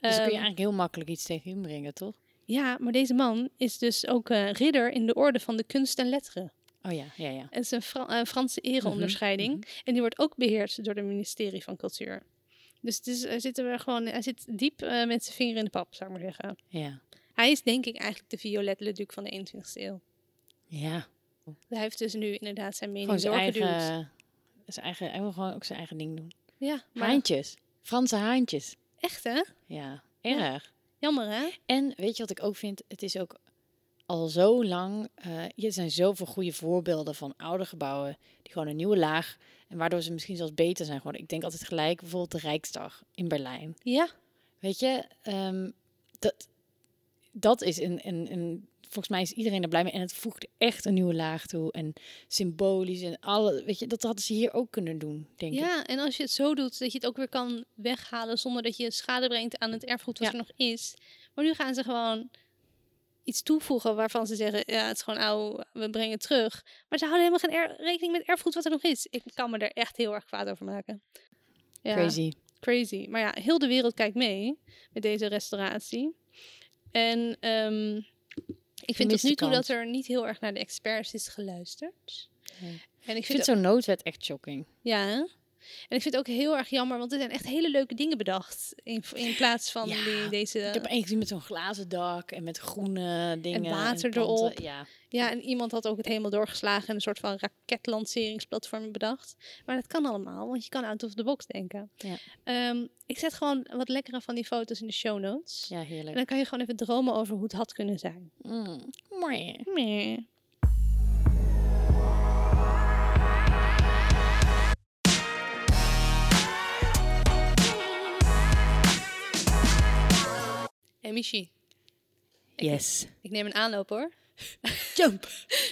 A: kun je
B: Ehm,
A: eigenlijk heel makkelijk iets tegen inbrengen, toch?
B: Ja, maar deze man is dus ook eh, ridder in de orde van de kunst en letteren.
A: Oh ja, ja, ja.
B: Het is een Fra- Franse ereonderscheiding.
A: mhm.
B: En die wordt ook beheerd door het ministerie van Cultuur. Dus het is, hij, zit er gewoon, hij zit diep eh, met zijn vinger in de pap, zou ik maar zeggen.
A: Ja.
B: Hij is denk ik eigenlijk de Violette Leduc van de 21ste eeuw.
A: Ja.
B: Hij heeft dus nu inderdaad zijn mening
A: Gewoon zijn
B: doorgeduwd.
A: eigen, zijn eigen... Hij wil gewoon ook zijn eigen ding doen.
B: Ja, maar
A: Haantjes. Franse haantjes.
B: echt hè?
A: Ja, erg.
B: Jammer hè?
A: En weet je wat ik ook vind? Het is ook al zo lang. eh er zijn zoveel goede voorbeelden van oude gebouwen die gewoon een nieuwe laag. En waardoor ze misschien zelfs beter zijn geworden. Ik denk altijd gelijk bijvoorbeeld de Rijksdag in Berlijn.
B: Ja,
A: Weet je, ehm, dat, dat is een, een, een. Volgens mij is iedereen er blij mee. En het voegt echt een nieuwe laag toe. En symbolisch en alle. Weet je, dat hadden ze hier ook kunnen doen, denk ik.
B: ja, en als je het zo doet dat je het ook weer kan weghalen zonder dat je schade brengt aan het erfgoed wat
A: Ja.
B: er nog is. Maar nu gaan ze gewoon iets toevoegen waarvan ze zeggen, ja, het is gewoon oud, we brengen het terug. Maar ze houden helemaal geen rekening met erfgoed wat er nog is. Ik kan me er echt heel erg kwaad over maken. Ja,
A: Crazy.
B: Crazy. Maar ja, heel de wereld kijkt mee met deze restauratie. En ehm, ik vind tot nu toe dat er niet heel erg naar de experts is geluisterd.
A: Nee.
B: En ik
A: Ik
B: vind
A: vind zo'n noodwet echt shocking.
B: ja? En ik vind het ook heel erg jammer, want er zijn echt hele leuke dingen bedacht. In, in plaats van
A: Ja,
B: die, deze...
A: Ik heb één gezien met zo'n glazen dak en met groene dingen.
B: water
A: planten.
B: erop.
A: Ja,
B: Ja, en iemand had ook het helemaal doorgeslagen en een soort van raketlanceringsplatform bedacht. Maar dat kan allemaal, want je kan out of the box denken.
A: Ja.
B: Ehm, ik zet gewoon wat lekkere van die foto's in de show notes.
A: ja
B: En
A: heerlijk.
B: dan kan je gewoon even dromen over hoe het had kunnen zijn.
A: Mm.
B: Meh. Hey Michi,
A: Yes.
B: ik neem een aanloop hoor.
A: Jump.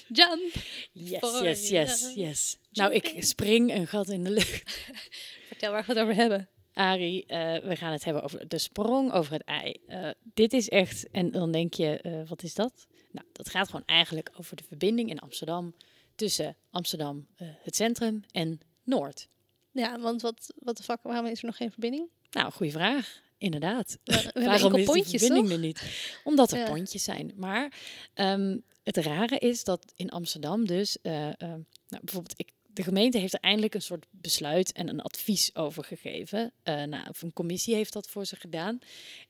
B: Jump!
A: Yes,
B: For
A: yes, yes,
B: you.
A: yes. Nou, ik spring een gat in de lucht.
B: Vertel waar we het over hebben.
A: Arie, eh, we gaan het hebben over de sprong over het ei. Eh, dit is echt, en dan denk je, eh, wat is dat? Nou, dat gaat gewoon eigenlijk over de verbinding in Amsterdam tussen Amsterdam, eh, het centrum en Noord.
B: Ja, want wat, wat de fuck, waarom is er nog geen verbinding?
A: Nou, goede vraag. Inderdaad.
B: We, hebben
A: Waarom is die
B: pontjes,
A: verbinding er niet? Omdat er
B: Ja.
A: pontjes zijn. Maar ehm, het rare is dat in Amsterdam dus... eh, eh, nou, bijvoorbeeld, ik, de gemeente heeft er eindelijk een soort besluit en een advies over gegeven. Eh, nou, een commissie heeft dat voor ze gedaan.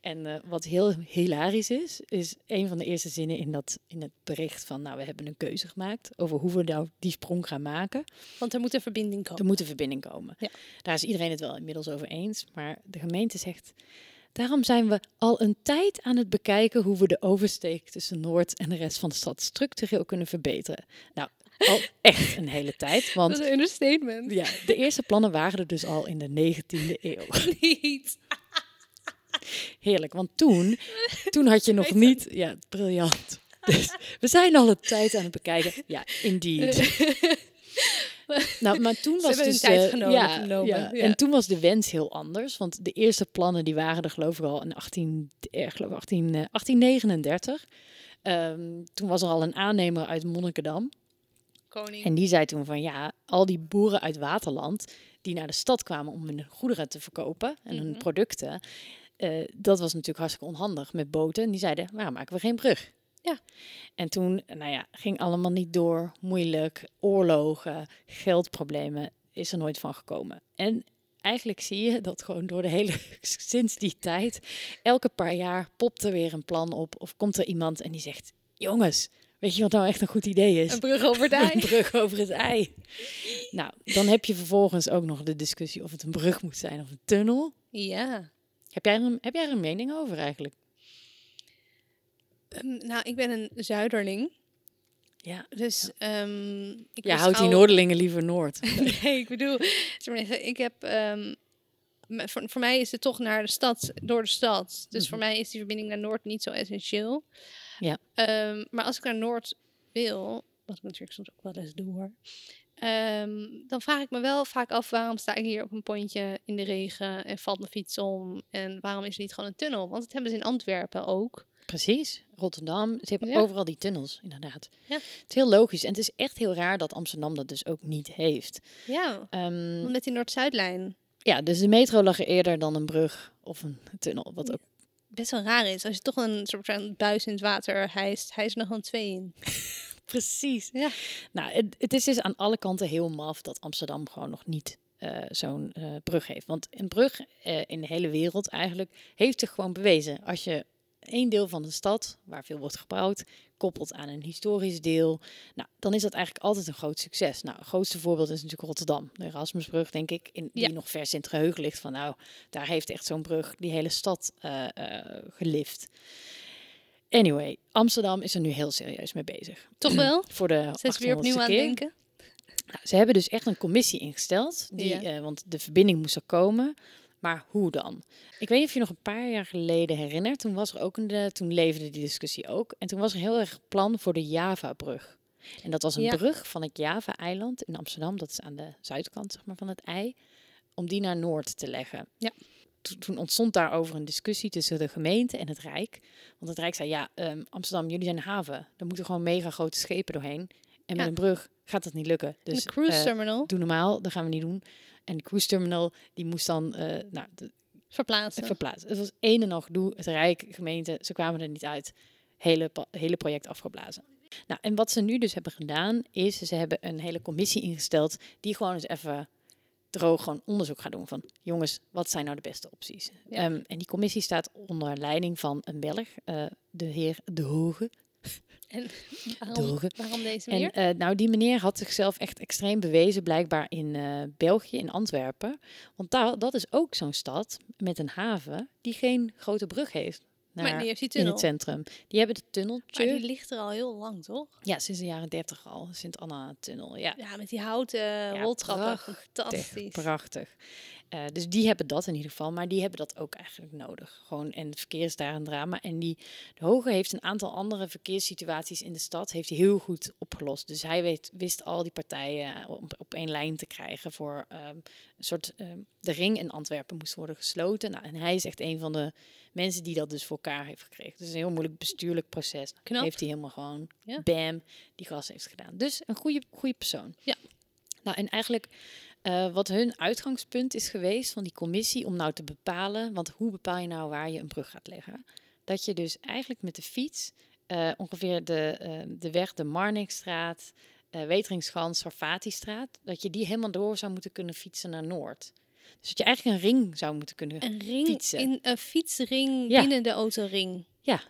A: En eh, wat heel hilarisch is, is een van de eerste zinnen in, dat, in het bericht van... Nou, we hebben een keuze gemaakt over hoe we nou die sprong gaan maken.
B: Want er moet een verbinding komen.
A: Er moet een verbinding komen.
B: Ja.
A: Daar is iedereen het wel inmiddels over eens. Maar de gemeente zegt. Daarom zijn we al een tijd aan het bekijken hoe we de oversteek tussen Noord en de rest van de stad structureel kunnen verbeteren. Nou, al echt een hele tijd.
B: Dat
A: Want
B: is een understatement.
A: ja, de eerste plannen waren er dus al in de 19e eeuw.
B: Niet.
A: Heerlijk, want toen, toen had je nog niet... Ja, briljant. Dus we zijn al een tijd aan het bekijken. Ja, indeed. Nou, maar toen was dus
B: tijd
A: eh,
B: genomen,
A: ja,
B: genomen,
A: ja.
B: ja.
A: En toen was de wens heel anders, want de eerste plannen die waren er geloof ik al in 18, eh, geloof ik 18, eh, 1839. Ehm, toen was er al een aannemer uit Monnikendam
B: Koning.
A: en die zei toen van ja, al die boeren uit Waterland die naar de stad kwamen om hun goederen te verkopen en hun
B: Mhm.
A: producten, eh, dat was natuurlijk hartstikke onhandig met boten. En die zeiden, waarom maken we geen brug?
B: Ja.
A: En toen, nou ja, ging allemaal niet door, moeilijk, oorlogen, geldproblemen, is er nooit van gekomen. En eigenlijk zie je dat gewoon door de hele, sinds die tijd, elke paar jaar popt er weer een plan op of komt er iemand en die zegt, jongens, weet je wat nou echt een goed idee is?
B: Een brug over het ei.
A: Een brug over het ei. Nou, dan heb je vervolgens ook nog de discussie of het een brug moet zijn of een tunnel.
B: Ja.
A: Heb jij er een, heb jij er een mening over eigenlijk?
B: Ehm, nou, ik ben een zuiderling.
A: Ja.
B: Dus ehm ik
A: Ja, houdt die Noorderlingen liever Noord.
B: Nee, ik bedoel, ik heb, ehm, voor, voor mij is het toch naar de stad, door de stad. Dus voor mij is die verbinding naar Noord niet zo essentieel.
A: Ja.
B: Ehm, maar als ik naar Noord wil, wat ik natuurlijk soms ook wel eens doe hoor, ehm, dan vraag ik me wel vaak af waarom sta ik hier op een pontje in de regen en valt mijn fiets om en waarom is er niet gewoon een tunnel? Want dat hebben ze in Antwerpen ook.
A: Precies. Rotterdam. Ze hebben
B: Ja.
A: overal die tunnels, inderdaad.
B: Ja.
A: Het is heel logisch. En het is echt heel raar dat Amsterdam dat dus ook niet heeft.
B: Ja,
A: Ehm,
B: met die Noord-Zuidlijn.
A: ja, dus de metro lag er eerder dan een brug of een tunnel. Wat ook
B: Best wel raar is. Als je toch een soort van buis in het water hijst, hij is er nog gewoon twee in.
A: Precies.
B: Ja.
A: Nou, het, het is dus aan alle kanten heel maf dat Amsterdam gewoon nog niet eh, zo'n eh, brug heeft. Want een brug eh, in de hele wereld eigenlijk heeft zich gewoon bewezen. Als je één deel van de stad, waar veel wordt gebouwd, koppelt aan een historisch deel, nou, dan is dat eigenlijk altijd een groot succes. Nou, het grootste voorbeeld is natuurlijk Rotterdam. De Erasmusbrug, denk ik, in, die
B: Ja.
A: nog vers in het geheugen ligt van, nou, daar heeft echt zo'n brug die hele stad eh, eh, gelift. Anyway, Amsterdam is er nu heel serieus mee bezig.
B: Toch wel?
A: Voor de
B: Zet ze weer opnieuw
A: 800ste
B: aan denken.
A: Nou, ze hebben dus echt een commissie ingesteld, die,
B: Ja.
A: eh, want de verbinding moest er komen. Maar hoe dan? Ik weet niet of je nog een paar jaar geleden herinnert. Toen was er ook een, de, toen leefde die discussie ook. En toen was er heel erg plan voor de Java-brug. En dat was een
B: Ja.
A: brug van het Java-eiland in Amsterdam. Dat is aan de zuidkant zeg maar, van het ei. Om die naar Noord te leggen.
B: Ja.
A: Toen, toen ontstond daarover een discussie tussen de gemeente en het Rijk. Want het Rijk zei, ja, ehm, Amsterdam, jullie zijn een haven. Daar moeten gewoon mega grote schepen doorheen. En met
B: Ja.
A: een brug gaat dat niet lukken. Dus
B: de cruise
A: eh,
B: terminal
A: doe normaal, dat gaan we niet doen. En de cruise terminal, die moest dan eh, nou, de,
B: verplaatsen.
A: verplaatsen. Het was een en al gedoe. Het Rijk, gemeente, ze kwamen er niet uit. Hele, hele project afgeblazen. Nou, en wat ze nu dus hebben gedaan, is ze hebben een hele commissie ingesteld die gewoon eens even droog gewoon onderzoek gaat doen van jongens, wat zijn nou de beste opties?
B: Ja.
A: Ehm, en die commissie staat onder leiding van een Belg, eh, de heer De Hoge.
B: En waarom, deze
A: En
B: meer?
A: eh, nou, die meneer had zichzelf echt extreem bewezen, blijkbaar in eh, België, in Antwerpen. Want daar, dat is ook zo'n stad met een haven die geen grote brug heeft.
B: maar
A: naar-
B: die heeft die
A: in
B: tunnel.
A: het centrum. Die hebben het tunneltje.
B: Maar die ligt er al heel lang, toch?
A: Ja, sinds de jaren 30 al. Sint-Anna-tunnel. Ja,
B: Ja, met die houten roltrappen. Fantastisch.
A: prachtig. Eh, dus die hebben dat in ieder geval, maar die hebben dat ook eigenlijk nodig. Gewoon, en het verkeer is daar een drama. En die, de Hoge heeft een aantal andere verkeerssituaties in de stad heeft hij heel goed opgelost. Dus hij weet, wist al die partijen op, op één lijn te krijgen voor ehm, een soort... ehm, de ring in Antwerpen moest worden gesloten. Nou, en hij is echt een van de mensen die dat dus voor elkaar heeft gekregen. Dus een heel moeilijk bestuurlijk proces.
B: Knap.
A: Heeft hij helemaal gewoon,
B: Ja.
A: bam, die gas heeft gedaan. Dus een goede, goede persoon.
B: Ja.
A: Nou, en eigenlijk eh, wat hun uitgangspunt is geweest van die commissie om nou te bepalen, want hoe bepaal je nou waar je een brug gaat leggen? Dat je dus eigenlijk met de fiets eh, ongeveer de, eh, de weg de Marnixstraat, eh Weteringschans, Sarfatistraat, dat je die helemaal door zou moeten kunnen fietsen naar Noord. Dus dat je eigenlijk een ring zou moeten kunnen.
B: Een ring
A: Fietsen.
B: in een fietsring
A: Ja.
B: binnen de autoring.
A: Ja.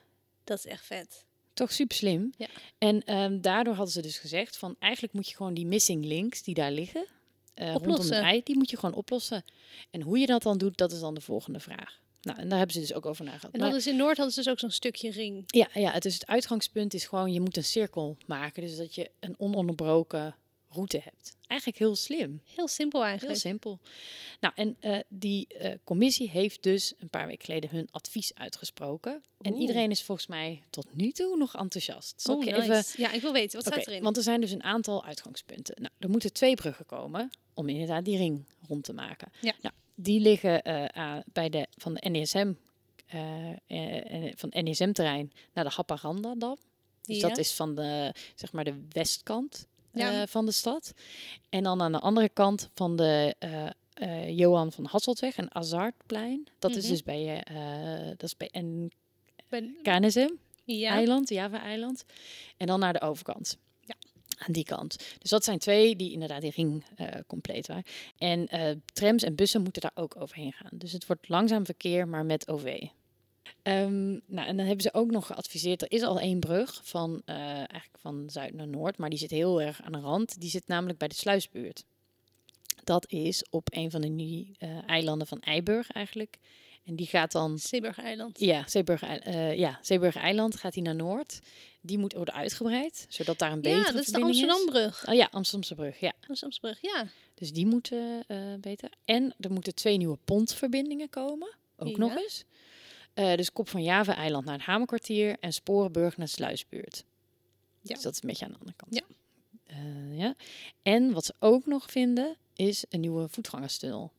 B: Dat is echt vet.
A: Toch super slim.
B: Ja.
A: En ehm, daardoor hadden ze dus gezegd van eigenlijk moet je gewoon die missing links die daar liggen, eh, rondom het ei, die moet je gewoon oplossen. En hoe je dat dan doet, dat is dan de volgende vraag. Nou, en daar hebben ze dus ook over nagedacht.
B: En dat is in Noord hadden ze dus ook zo'n stukje ring.
A: Ja, ja, het, is het uitgangspunt is gewoon, je moet een cirkel maken. Dus dat je een ononderbroken route hebt. Eigenlijk heel slim.
B: Heel simpel
A: Heel
B: eigenlijk.
A: simpel. Nou, en eh, die eh, commissie heeft dus een paar weken geleden hun advies uitgesproken. En iedereen is volgens mij tot nu toe nog enthousiast. Zal
B: Oh,
A: ik
B: nice.
A: even...
B: Ja, ik wil weten. Wat staat erin?
A: want er zijn dus een aantal uitgangspunten. Nou, er moeten twee bruggen komen om inderdaad die ring rond te maken.
B: Ja.
A: Nou, die liggen eh, bij de, van de NSM, van NSM-terrein naar de Haparanda-dam. Dus
B: Ja.
A: dat is van de, zeg maar, de westkant
B: Ja.
A: eh, van de stad. En dan aan de andere kant van de eh, eh, Johan van Hasseltweg en Azartplein. Dat is
B: Mhm.
A: dus bij, dat is bij en
B: Ben-
A: KNSM
B: ja.
A: eiland, Java-eiland. En dan naar de overkant.
B: Ja.
A: Aan die kant. Dus dat zijn twee die inderdaad die ring compleet waren. En trams en bussen moeten daar ook overheen gaan. Dus het wordt langzaam verkeer, maar met OV. Ehm, nou, en dan hebben ze ook nog geadviseerd. Er is al één brug van, eh, eigenlijk van zuid naar noord, maar die zit heel erg aan de rand. Die zit namelijk bij de sluisbuurt. Dat is op een van de nie- eh, eilanden van Eiburg eigenlijk. En die gaat dan
B: Zeeburg-eiland.
A: ja, Zeeburg, eh ja, Zeeburg Eiland gaat hij naar Noord. Die moet worden uitgebreid, zodat daar een betere
B: Ja, dat is de
A: is.
B: Amsterdambrug.
A: Oh ja, Amsterdamse brug, ja.
B: Amsterdambrug, ja.
A: Dus die moeten beter. En er moeten twee nieuwe pontverbindingen komen, ook
B: Ja.
A: nog eens. Eh, dus Kop van Java-eiland naar het Hamerkwartier en Sporenburg naar Sluisbuurt.
B: Ja.
A: Dus dat is een beetje aan de andere kant.
B: Ja.
A: Eh, ja. En wat ze ook nog vinden, is een nieuwe voetgangerstunnel.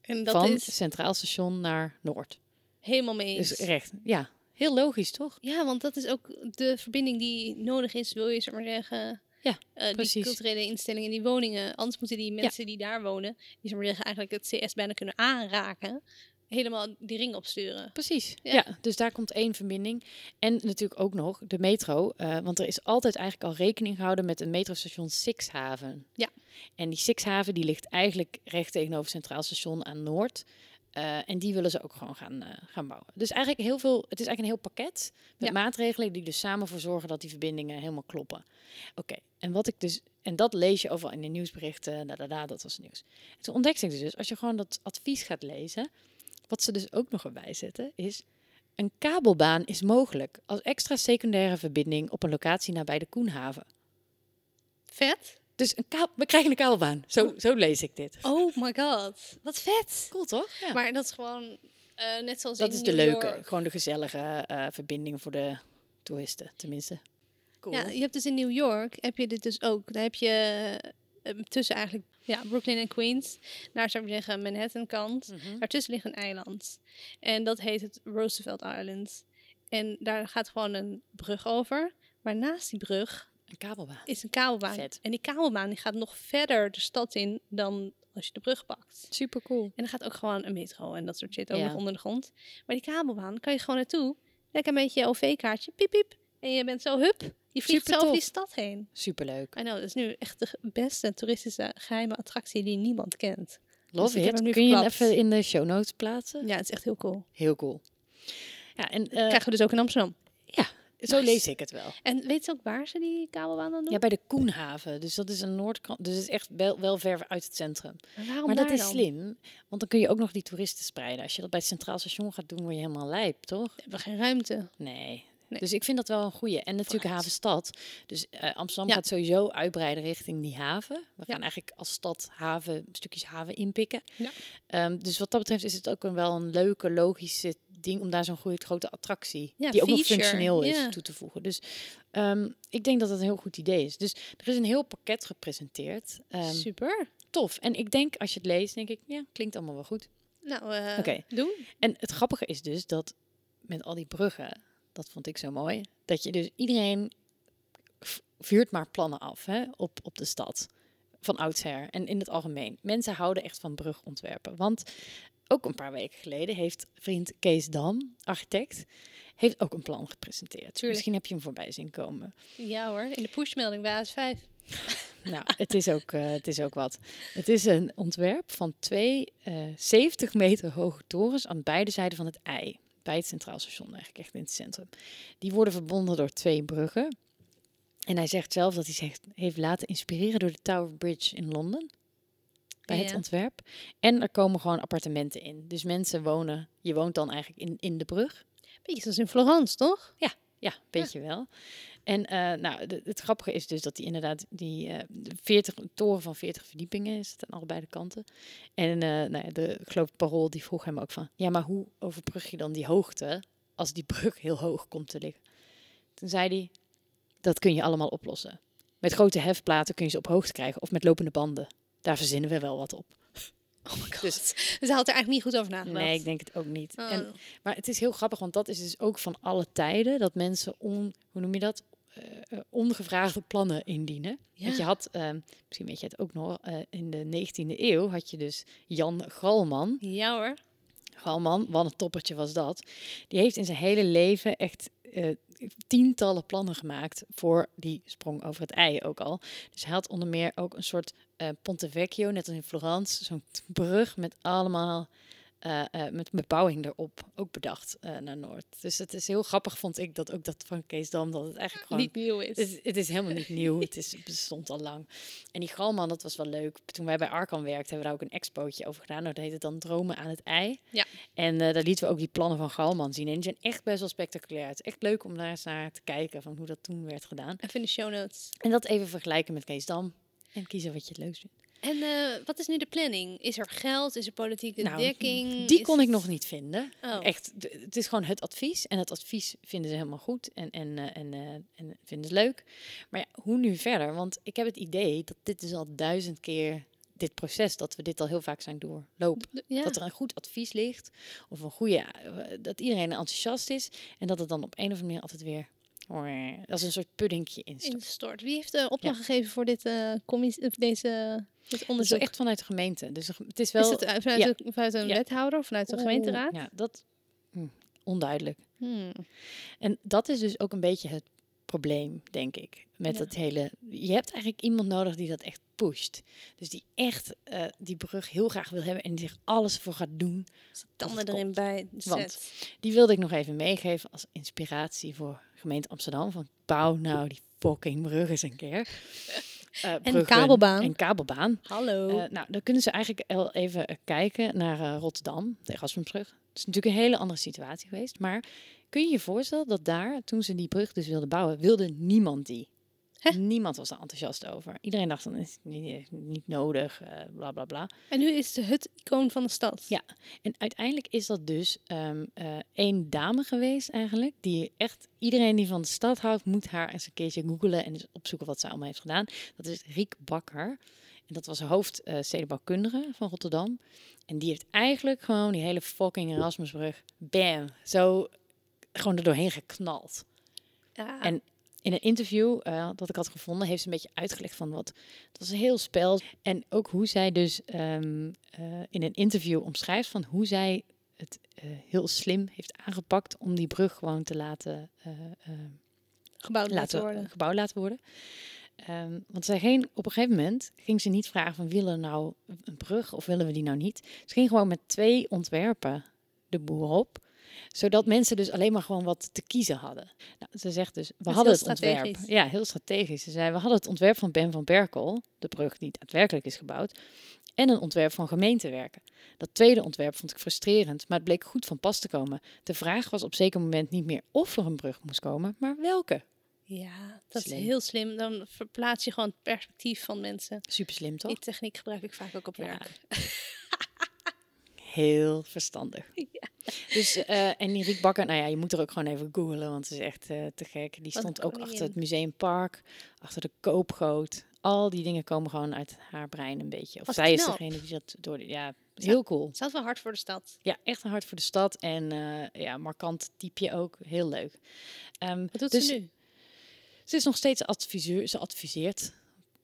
B: En dat
A: van
B: is
A: Centraal Station naar Noord.
B: helemaal mee eens.
A: Dus recht. Ja, heel logisch, toch?
B: Ja, want dat is ook de verbinding die nodig is, wil je maar zeggen.
A: Ja,
B: die
A: precies.
B: culturele instellingen, die woningen. Anders moeten die mensen die daar wonen, die maar zeggen, eigenlijk het CS bijna kunnen aanraken, helemaal die ring opsturen.
A: Precies.
B: Ja.
A: Ja. dus daar komt één verbinding. En natuurlijk ook nog de metro. eh, want er is altijd eigenlijk al rekening gehouden met een metrostation Sixhaven.
B: Ja.
A: En die Sixhaven die ligt eigenlijk recht tegenover Centraal Station aan Noord. Eh, en die willen ze ook gewoon gaan, eh, gaan bouwen. Dus eigenlijk heel veel, het is eigenlijk een heel pakket met
B: Ja.
A: maatregelen die dus samen voor zorgen dat die verbindingen helemaal kloppen. Oké, en wat ik dus, en dat lees je overal in de nieuwsberichten, da, da, da, dat was nieuws. En toen ontdekte ik dus, als je gewoon dat advies gaat lezen, wat ze dus ook nog erbij zetten, is een kabelbaan is mogelijk als extra secundaire verbinding op een locatie nabij de Koenhaven.
B: Vet.
A: Dus een we krijgen een kabelbaan. Zo, zo lees ik dit.
B: Oh my god. Wat vet.
A: Cool toch? Ja.
B: Maar dat is gewoon eh, net zoals
A: dat
B: in
A: is de
B: New
A: leuke,
B: York.
A: gewoon de gezellige eh verbinding voor de toeristen, tenminste. Cool.
B: Ja, je hebt dus in New York heb je dit dus ook. Daar heb je tussen eigenlijk ja, Brooklyn en Queens, naar zou ik zeggen Manhattan kant.
A: Mhm.
B: Daartussen ligt een eiland. En dat heet het Roosevelt Island. En daar gaat gewoon een brug over. Maar naast die brug
A: Een kabelbaan.
B: is een kabelbaan.
A: Vet.
B: En die kabelbaan die gaat nog verder de stad in dan als je de brug pakt.
A: Super cool.
B: En er gaat ook gewoon een metro en dat soort shit ook
A: Ja.
B: nog onder de grond. Maar die kabelbaan kan je gewoon naartoe. Lekker een beetje je OV-kaartje. Piep, piep. En je bent zo hup. Je vliegt
A: Super
B: zo over die stad heen.
A: Superleuk.
B: I know, dat is nu echt de beste toeristische geheime attractie die niemand kent.
A: Love
B: ik heb
A: it. Kun je hem even in de show notes plaatsen?
B: Ja, het is echt heel cool.
A: Heel cool. Ja, en eh,
B: Krijgen we dus ook in Amsterdam.
A: zo
B: nice.
A: lees ik het wel.
B: En weet je ook waar ze die kabelbaan dan doen?
A: Ja, bij de Koenhaven. Dus dat is een noordkant. Dus het is echt wel, wel ver uit het centrum.
B: Maar waarom
A: maar dat is
B: dan?
A: slim, want dan kun je ook nog die toeristen spreiden. Als je dat bij het Centraal Station gaat doen, word je helemaal lijp, toch?
B: We hebben geen ruimte.
A: Nee,
B: Nee.
A: Dus ik vind dat wel een goeie. En natuurlijk havenstad. Dus eh, Amsterdam
B: Ja.
A: gaat sowieso uitbreiden richting die haven. We
B: Ja.
A: gaan eigenlijk als stad haven, stukjes haven inpikken.
B: Ja.
A: Ehm, dus wat dat betreft is het ook een, wel een leuke, logische ding om daar zo'n goede grote attractie, die ook nog functioneel is, toe te voegen. Dus ehm, ik denk dat dat een heel goed idee is. Dus er is een heel pakket gepresenteerd. Ehm,
B: Super.
A: tof. En ik denk, als je het leest, denk ik, ja, klinkt allemaal wel goed.
B: Nou, eh,
A: Oké.
B: doen.
A: En het grappige is dus dat met al die bruggen, dat vond ik zo mooi, dat je dus iedereen vuurt maar plannen af hè, op, op de stad. Van oudsher en in het algemeen. Mensen houden echt van brugontwerpen. Want ook een paar weken geleden heeft vriend Kees Dam, architect, heeft ook een plan gepresenteerd.
B: Tuurlijk.
A: Misschien heb je hem voorbij zien komen.
B: Ja hoor, in de pushmelding bij AS5.
A: Nou, het is, ook, eh, het is ook wat. Het is een ontwerp van twee eh 70 meter hoge torens aan beide zijden van het ei. Bij het Centraal Station, eigenlijk echt in het centrum. Die worden verbonden door twee bruggen. En hij zegt zelf dat hij zich heeft laten inspireren door de Tower Bridge in Londen. Bij het
B: Ja.
A: ontwerp. En er komen gewoon appartementen in. Dus mensen wonen, je woont dan eigenlijk in, in de brug.
B: Beetje zoals in Florence, toch?
A: Ja, weet je wel. En eh, nou, de- het grappige is dus dat die inderdaad die eh, de 40 een toren van 40 verdiepingen is het aan allebei de kanten. En eh nou ja, de ik geloof Parool die vroeg hem ook van, ja, maar hoe overbrug je dan die hoogte als die brug heel hoog komt te liggen? Toen zei hij, dat kun je allemaal oplossen. Met grote hefplaten kun je ze op hoogte krijgen of met lopende banden. Daar verzinnen we wel wat op.
B: Oh my god.
A: Dus-
B: Dus, hij had er eigenlijk niet goed over nagedacht.
A: Nee, ik denk het ook niet.
B: Oh.
A: En maar het is heel grappig, want dat is dus ook van alle tijden dat mensen on, hoe noem je dat? Eh, eh, ongevraagde plannen indienen. Want je had, eh, misschien weet je het ook nog, in de 19e eeuw had je dus Jan Galman.
B: Ja hoor.
A: Galman, wat een toppertje was dat. Die heeft in zijn hele leven echt tientallen plannen gemaakt voor die sprong over het ei ook al. Dus hij had onder meer ook een soort Ponte Vecchio, net als in Florence, zo'n brug met allemaal eh, met bebouwing erop, ook bedacht eh, naar Noord. Dus het is heel grappig, vond ik, dat ook dat van Kees Dam, dat het eigenlijk gewoon
B: Niet nieuw is.
A: het, is- het is helemaal niet nieuw. Het, is, het bestond al lang. En die galman, dat was wel leuk. Toen wij bij Arkan werkten, hebben we daar ook een expootje over gedaan. Dat heette dan Dromen aan het ei.
B: Ja.
A: En daar lieten we ook die plannen van Galman zien. En die zijn echt best wel spectaculair. Het is echt leuk om daar eens naar te kijken van hoe dat toen werd gedaan.
B: Even in de show notes.
A: En dat even vergelijken met Kees Dam. En kiezen wat je het leukst vindt.
B: En eh, wat is nu de planning? Is er geld? Is er politieke
A: Nou,
B: dekking?
A: Die
B: Is
A: kon ik nog niet vinden.
B: Oh.
A: Echt, het is gewoon het advies. En het advies vinden ze helemaal goed. En, en, eh, en, eh, en vinden ze leuk. Maar ja, hoe nu verder? Want ik heb het idee dat dit is al duizend keer dit proces, dat we dit al heel vaak zijn doorlopen.
B: Ja.
A: Dat er een goed advies ligt. Of een goede, dat iedereen enthousiast is. En dat het dan op een of andere manier altijd weer, als een soort puddingje instort.
B: Instort. Wie heeft de opdracht gegeven voor dit, eh commissie, of deze, dit
A: Dat is
B: onderzoek?
A: echt vanuit de gemeente. Dus het is wel...
B: is het uit- vanuit,
A: ja.
B: de- vanuit een
A: Ja.
B: wethouder of vanuit de gemeenteraad?
A: Ja, dat... hm, onduidelijk.
B: Hmm.
A: En dat is dus ook een beetje het probleem, denk ik. Met het hele. Je hebt eigenlijk iemand nodig die dat echt pusht. Dus die echt eh, die brug heel graag wil hebben en die zich alles voor gaat doen.
B: Tanden erin bij de
A: Want. Die wilde ik nog even meegeven als inspiratie voor gemeente Amsterdam. Van bouw nou die fucking brug eens een keer. Eh, bruggen
B: kabelbaan.
A: En kabelbaan.
B: Hallo.
A: Eh, nou, dan kunnen ze eigenlijk even eh, kijken naar eh, Rotterdam, de Erasmusbrug. Het is natuurlijk een hele andere situatie geweest. Maar kun je je voorstellen dat daar, toen ze die brug dus wilden bouwen, wilde niemand die.
B: Hè?
A: Niemand was er enthousiast over. Iedereen dacht dan is niet, niet nodig, eh, bla bla bla.
B: en nu is het het icoon van de stad.
A: Ja. En uiteindelijk is dat dus eh, één dame geweest eigenlijk. Die echt, iedereen die van de stad houdt, moet haar eens een keertje googlen en opzoeken wat ze allemaal heeft gedaan. Dat is Riek Bakker. En dat was hoofd eh stedenbouwkundige van Rotterdam. En die heeft eigenlijk gewoon die hele fucking Erasmusbrug, bam, zo gewoon er doorheen geknald.
B: Ja.
A: En in een interview eh, dat ik had gevonden, heeft ze een beetje uitgelegd van wat. Het was een heel spel. En ook hoe zij dus ehm, eh, in een interview omschrijft van hoe zij het eh, heel slim heeft aangepakt om die brug gewoon te laten,
B: gebouwd laten worden.
A: gebouwd laten worden. Ehm, want zij ging op een gegeven moment ging ze niet vragen van willen we nou een brug of willen we die nou niet. Ze ging gewoon met twee ontwerpen de boer op zodat mensen dus alleen maar gewoon wat te kiezen hadden. Nou, ze zegt dus, we hadden het ontwerp. Ja, heel strategisch. Ze zei, we hadden het ontwerp van Ben van Berkel, de brug die daadwerkelijk is gebouwd. en een ontwerp van gemeentewerken. Dat tweede ontwerp vond ik frustrerend, maar het bleek goed van pas te komen. De vraag was op zeker moment niet meer of er een brug moest komen, maar welke.
B: Ja, dat
A: Slim.
B: is heel slim. Dan verplaats je gewoon het perspectief van mensen.
A: Super slim, toch?
B: Die techniek gebruik ik vaak ook op
A: Ja. Heel verstandig. Dus, eh, en die Riek Bakker, nou ja, je moet er ook gewoon even googlen, want het is echt eh, te gek. Die stond ook achter het museumpark, achter de koopgoot. Al die dingen komen gewoon uit haar brein een beetje. Of
B: Wat
A: zij is degene die dat door... de- Ja,
B: Ja.
A: heel cool.
B: Staat wel hard voor de stad.
A: Ja, echt een hart voor de stad. En eh, ja, markant typeje ook. Heel leuk. Ehm,
B: Wat doet
A: dus
B: ze nu?
A: Ze is nog steeds adviseur. Ze adviseert.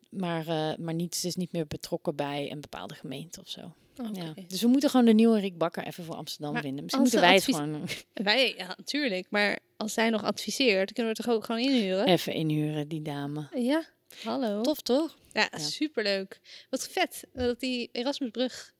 A: Maar, maar niet, ze is niet meer betrokken bij een bepaalde gemeente of zo.
B: Oh.
A: Ja. Dus we moeten gewoon de nieuwe Riek Bakker even voor Amsterdam
B: Maar
A: vinden. Misschien moeten wij het gewoon
B: Wij, ja, natuurlijk. Maar als zij nog adviseert, kunnen we het toch ook gewoon inhuren?
A: even inhuren, die dame.
B: Ja, hallo.
A: Tof toch?
B: Ja,
A: Ja.
B: superleuk. Wat vet dat die Erasmusbrug,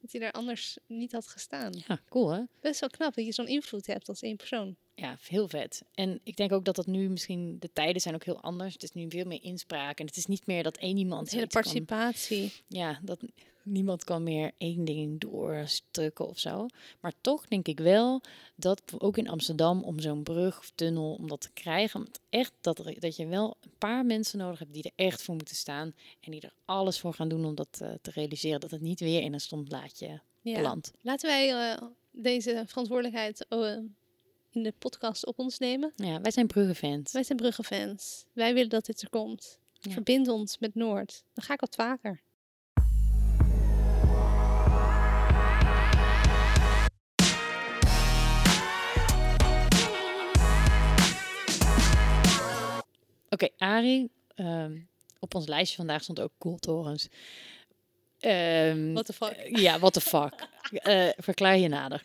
B: dat hij daar anders niet had gestaan.
A: Ja, cool hè?
B: Best wel knap dat je zo'n invloed hebt als één persoon.
A: Ja, heel vet. En ik denk ook dat dat nu misschien, de tijden zijn ook heel anders. Het is nu veel meer inspraak. En het is niet meer dat één iemand...
B: Hele
A: iets kan-
B: participatie.
A: ja, dat niemand kan meer één ding doorstukken of zo. Maar toch denk ik wel dat ook in Amsterdam om zo'n brug of tunnel, om dat te krijgen, echt dat, er, dat je wel een paar mensen nodig hebt die er echt voor moeten staan en die er alles voor gaan doen om dat eh, te realiseren, dat het niet weer in een stom blaadje
B: Ja.
A: belandt.
B: Laten wij eh, deze verantwoordelijkheid eh, in de podcast op ons nemen.
A: Ja, wij zijn bruggenfans.
B: Wij zijn Brugge-fans. Wij willen dat dit er komt.
A: Ja.
B: Verbind ons met Noord. Dan ga ik wat vaker.
A: Oké, Arie, ehm, op ons lijstje vandaag stond ook koeltorens. Ehm
B: What the fuck?
A: eh, Ja, what the fuck. Eh, verklaar je nader.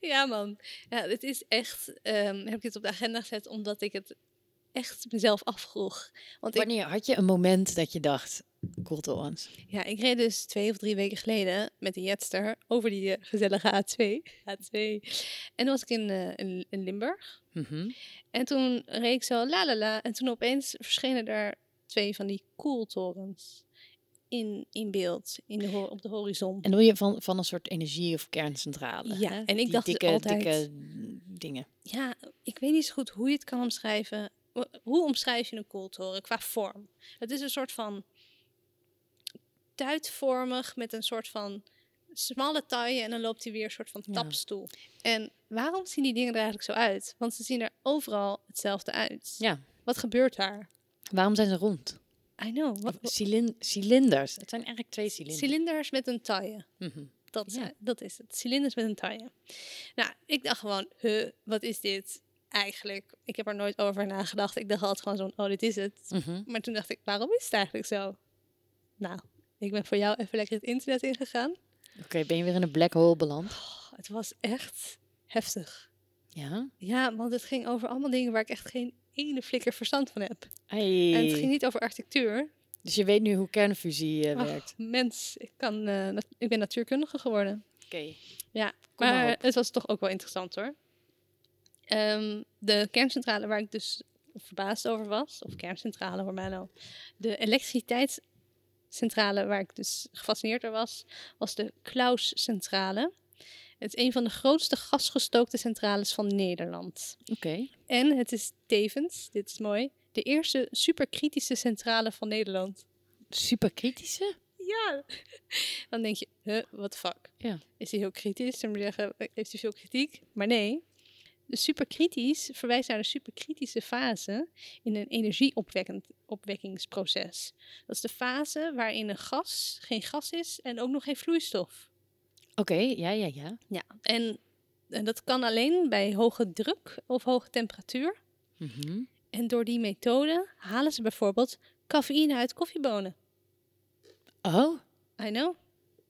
B: Ja, man. Ja, dit is echt. ehm, heb ik dit op de agenda gezet omdat ik het echt mezelf afvroeg. Want ik,
A: Wanneer had je een moment dat je dacht, koeltorens?
B: ja, ik reed dus twee of drie weken geleden met de Jetster over die eh, gezellige A2. A2. En toen was ik in, in, in Limburg.
A: Mhm.
B: En toen reed ik zo la la la. En toen opeens verschenen daar twee van die koeltorens in, in beeld in de, op de horizon.
A: En doe je van, van een soort energie- of kerncentrale?
B: Ja,
A: hè?
B: en ik
A: Die
B: dacht
A: dikke,
B: altijd-
A: dikke dingen.
B: Ja, ik weet niet zo goed hoe je het kan omschrijven. Ho- Hoe omschrijf je een koeltoren qua vorm? Het is een soort van tuitvormig met een soort van smalle taille en dan loopt hij weer een soort van
A: Ja.
B: tapstoel. En waarom zien die dingen er eigenlijk zo uit? Want ze zien er overal hetzelfde uit.
A: Ja.
B: Wat gebeurt daar?
A: Waarom zijn ze rond?
B: I know. Wat,
A: cilinders. Het zijn eigenlijk twee cilinders.
B: cilinders met een taille.
A: Mhm.
B: Dat,
A: Ja.
B: dat is het. Cilinders met een taille. Nou, ik dacht gewoon, huh, wat is dit eigenlijk? Ik heb er nooit over nagedacht. Ik dacht altijd gewoon zo'n, oh, dit is het.
A: Mhm.
B: Maar toen dacht ik, waarom is het eigenlijk zo? Nou, ik ben voor jou even lekker het internet ingegaan.
A: Oké, ben je weer in een black hole beland?
B: Oh, het was echt heftig.
A: Ja.
B: Ja, want het ging over allemaal dingen waar ik echt geen ene flikker verstand van heb.
A: Hey.
B: En het ging niet over architectuur.
A: Dus je weet nu hoe kernfusie eh,
B: Ach,
A: werkt.
B: mens, ik, kan, eh, nat- ik ben natuurkundige geworden.
A: Oké.
B: Ja,
A: Kom maar
B: het was toch ook wel interessant hoor. Ehm, de kerncentrale waar ik dus verbaasd over was, of kerncentrale voor mij nou, de elektriciteitscentrale waar ik dus gefascineerd door was, was de Klaus-centrale. Het is een van de grootste gasgestookte centrales van Nederland.
A: Oké.
B: En het is tevens, dit is mooi, de eerste superkritische centrale van Nederland.
A: Superkritische?
B: Ja. Dan denk je, huh, what fuck?
A: Ja.
B: Is hij heel kritisch? Dan moet je zeggen, heeft hij veel kritiek? Maar nee. De superkritisch verwijst naar de superkritische fase in een energieopwekkingsproces. Dat is de fase waarin een gas geen gas is en ook nog geen vloeistof.
A: Oké, ja, ja, ja.
B: Ja. En, en dat kan alleen bij hoge druk of hoge temperatuur.
A: Mhm.
B: En door die methode halen ze bijvoorbeeld cafeïne uit koffiebonen.
A: Oh.
B: I know.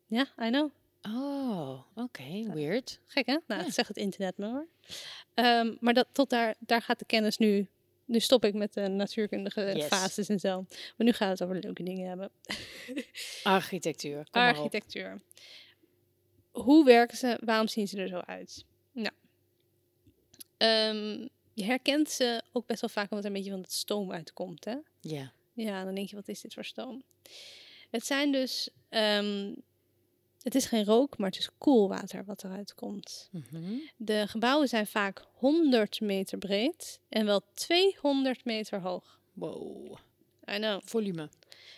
B: Ja, I know.
A: Oh, oké, weird.
B: Gek hè? Nou,
A: Ja.
B: dat zegt het internet maar hoor. Ehm, maar dat, tot daar, daar gaat de kennis nu. Nu stop ik met de natuurkundige
A: Yes.
B: fases en zo. Maar nu gaat het over leuke dingen hebben.
A: Architectuur, kom maar op.
B: Architectuur. Hoe werken ze? Waarom zien ze er zo uit? Nou, ehm, je herkent ze ook best wel vaak omdat er een beetje van het stoom uitkomt. Hè?
A: Ja.
B: Ja, dan denk je, wat is dit voor stoom? Het zijn dus, ehm, het is geen rook, maar het is koelwater wat eruit komt.
A: Mhm.
B: De gebouwen zijn vaak 100 meter breed en wel 200 meter hoog.
A: Wow.
B: I know.
A: Volume.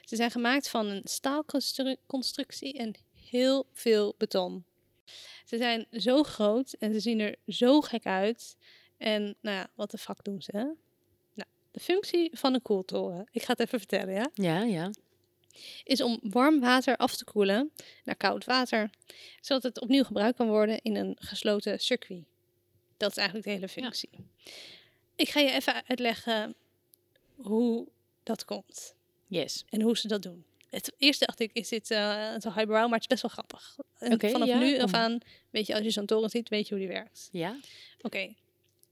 B: Ze zijn gemaakt van een staalconstructie en heel veel beton. Ze zijn zo groot en ze zien er zo gek uit. En nou ja, wat de fuck doen ze? Hè? Nou, de functie van een koeltoren, ik ga het even vertellen, ja,
A: Ja, ja.
B: is om warm water af te koelen naar koud water, zodat het opnieuw gebruikt kan worden in een gesloten circuit. Dat is eigenlijk de hele functie. Ik ga je even uitleggen hoe dat komt
A: Yes.
B: en hoe ze dat doen. Het eerste dacht ik, is dit eh zo highbrow, maar het is best wel grappig. Vanaf
A: ja,
B: nu af aan, weet je, als je zo'n toren ziet, weet je hoe die werkt.
A: Ja?
B: Oké,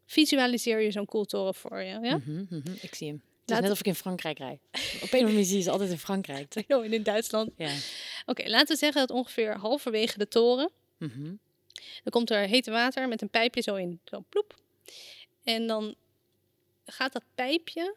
B: visualiseer je zo'n koeltoren voor je, ja?
A: Mhm, mhm. Ik zie hem. Het is net of ik in Frankrijk rijd. Op een of andere manier zie je ze altijd in Frankrijk. toch?
B: Oh, en in Duitsland.
A: Ja.
B: Oké, laten we zeggen dat ongeveer halverwege de toren,
A: Mhm.
B: dan komt er hete water met een pijpje zo in, zo ploep. En dan gaat dat pijpje,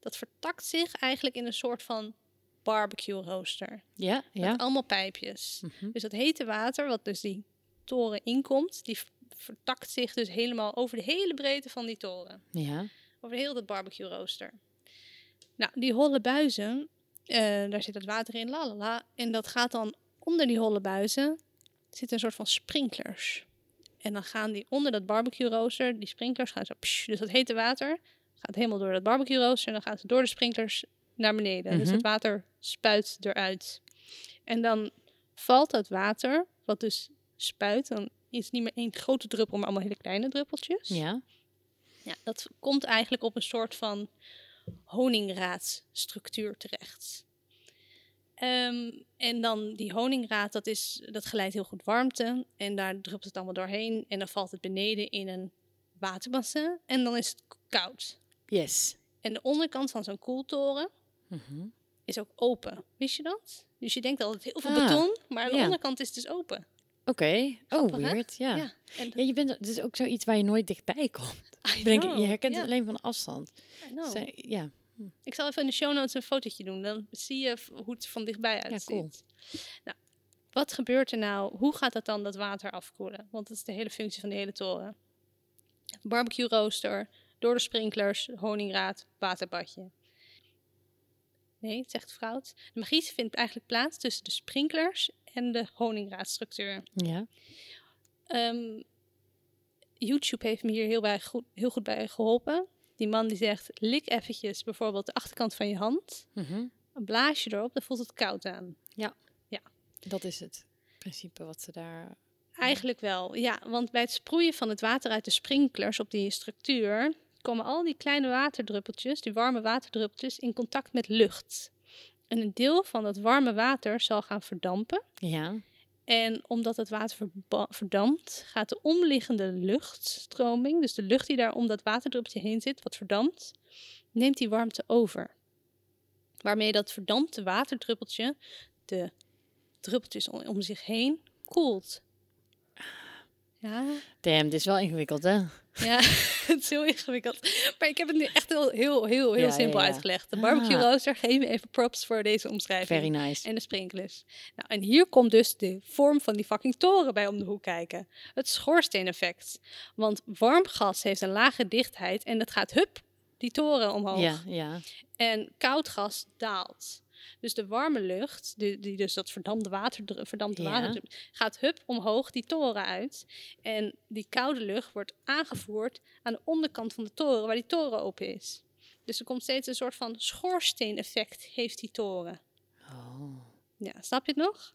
B: dat vertakt zich eigenlijk in een soort van barbecue rooster.
A: Ja, ja.
B: Met allemaal pijpjes.
A: Mhm.
B: Dus dat hete water, wat dus die toren inkomt, die vertakt zich dus helemaal over de hele breedte van die toren.
A: Ja.
B: Over heel dat barbecue rooster. Nou, die holle buizen, eh, daar zit het water in, la la la. En dat gaat dan onder die holle buizen, zitten een soort van sprinklers. En dan gaan die onder dat barbecue rooster, die sprinklers gaan zo, psh, dus dat hete water gaat helemaal door dat barbecue rooster en dan gaat het door de sprinklers naar beneden. Dus
A: Mhm.
B: het water spuit eruit. En dan valt dat water, wat dus spuit, dan is het niet meer één grote druppel, maar allemaal hele kleine druppeltjes.
A: Ja.
B: Ja, dat komt eigenlijk op een soort van honingraadstructuur terecht. Ehm, en dan die honingraad, dat, is, dat geleidt heel goed warmte. En daar druppelt het allemaal doorheen. En dan valt het beneden in een waterbassin. En dan is het koud.
A: Yes.
B: En de onderkant van zo'n koeltoren
A: Mhm.
B: is ook open. Wist je dat? Dus je denkt altijd heel veel
A: Ah,
B: beton, maar de
A: ja.
B: onderkant is dus open.
A: Oké. Oh, weird. Ja.
B: Ja, en
A: Ja, je bent, het is ook zoiets waar je nooit dichtbij komt. Denk, je herkent
B: ja,
A: het alleen van afstand. Zij- ja.
B: Ik zal even in de show notes een fotootje doen. Dan zie je hoe het van dichtbij uitziet.
A: cool.
B: Nou, wat gebeurt er nou? Hoe gaat dat dan dat water afkoelen? Want dat is de hele functie van de hele toren. Barbecue rooster, door de sprinklers, honingraad, waterbadje. Nee, het zegt fout. De magie vindt eigenlijk plaats tussen de sprinklers en de honingraadstructuur.
A: Ja.
B: Ehm, YouTube heeft me hier heel, bij goed, heel goed bij geholpen. Die man die zegt, lik eventjes bijvoorbeeld de achterkant van je hand.
A: Mhm.
B: Blaas je erop, dan voelt het koud aan.
A: Dat is het principe wat ze daar...
B: Eigenlijk wel, ja. Want bij het sproeien van het water uit de sprinklers op die structuur... komen al die kleine waterdruppeltjes, die warme waterdruppeltjes, in contact met lucht. En een deel van dat warme water zal gaan verdampen.
A: Ja.
B: En omdat het water verdampt, gaat de omliggende luchtstroming, dus de lucht die daar om dat waterdruppeltje heen zit, wat verdampt, neemt die warmte over. Waarmee dat verdampte waterdruppeltje de druppeltjes om zich heen koelt. Ja,
A: Damn, dit is wel ingewikkeld, hè?
B: ja, het is heel ingewikkeld. Maar ik heb het nu echt heel, heel, heel, heel
A: Ja,
B: simpel
A: ja, ja.
B: uitgelegd. De barbecue
A: Ah.
B: rooster, geef me even props voor deze omschrijving.
A: Very nice.
B: En de sprinklers. Nou, en hier komt dus de vorm van die fucking toren bij om de hoek kijken. Het schoorsteeneffect. Want warm gas heeft een lage dichtheid en dat gaat hup die toren omhoog.
A: Ja, ja.
B: En koud gas daalt. Dus de warme lucht, die, die dus dat verdampte water, verdampte
A: Ja.
B: water gaat hup omhoog die toren uit. En die koude lucht wordt aangevoerd aan de onderkant van de toren, waar die toren open is. Dus er komt steeds een soort van schoorsteeneffect, heeft die toren.
A: Oh,
B: Ja, snap je het nog?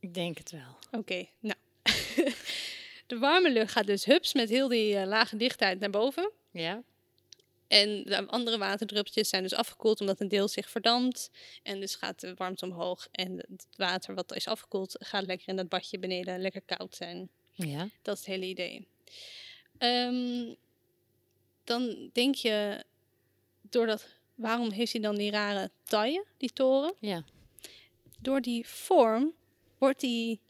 A: ik denk het wel.
B: Oké, nou. de warme lucht gaat dus hups met heel die eh, lage dichtheid naar boven.
A: Ja?
B: En de andere waterdruppeltjes zijn dus afgekoeld omdat een deel zich verdampt. En dus gaat de warmte omhoog. En het water wat is afgekoeld gaat lekker in dat badje beneden lekker koud zijn.
A: Ja.
B: Dat is het hele idee. Ehm, dan denk je, doordat, waarom heeft hij dan die rare taille, die toren?
A: Ja.
B: Door die vorm wordt die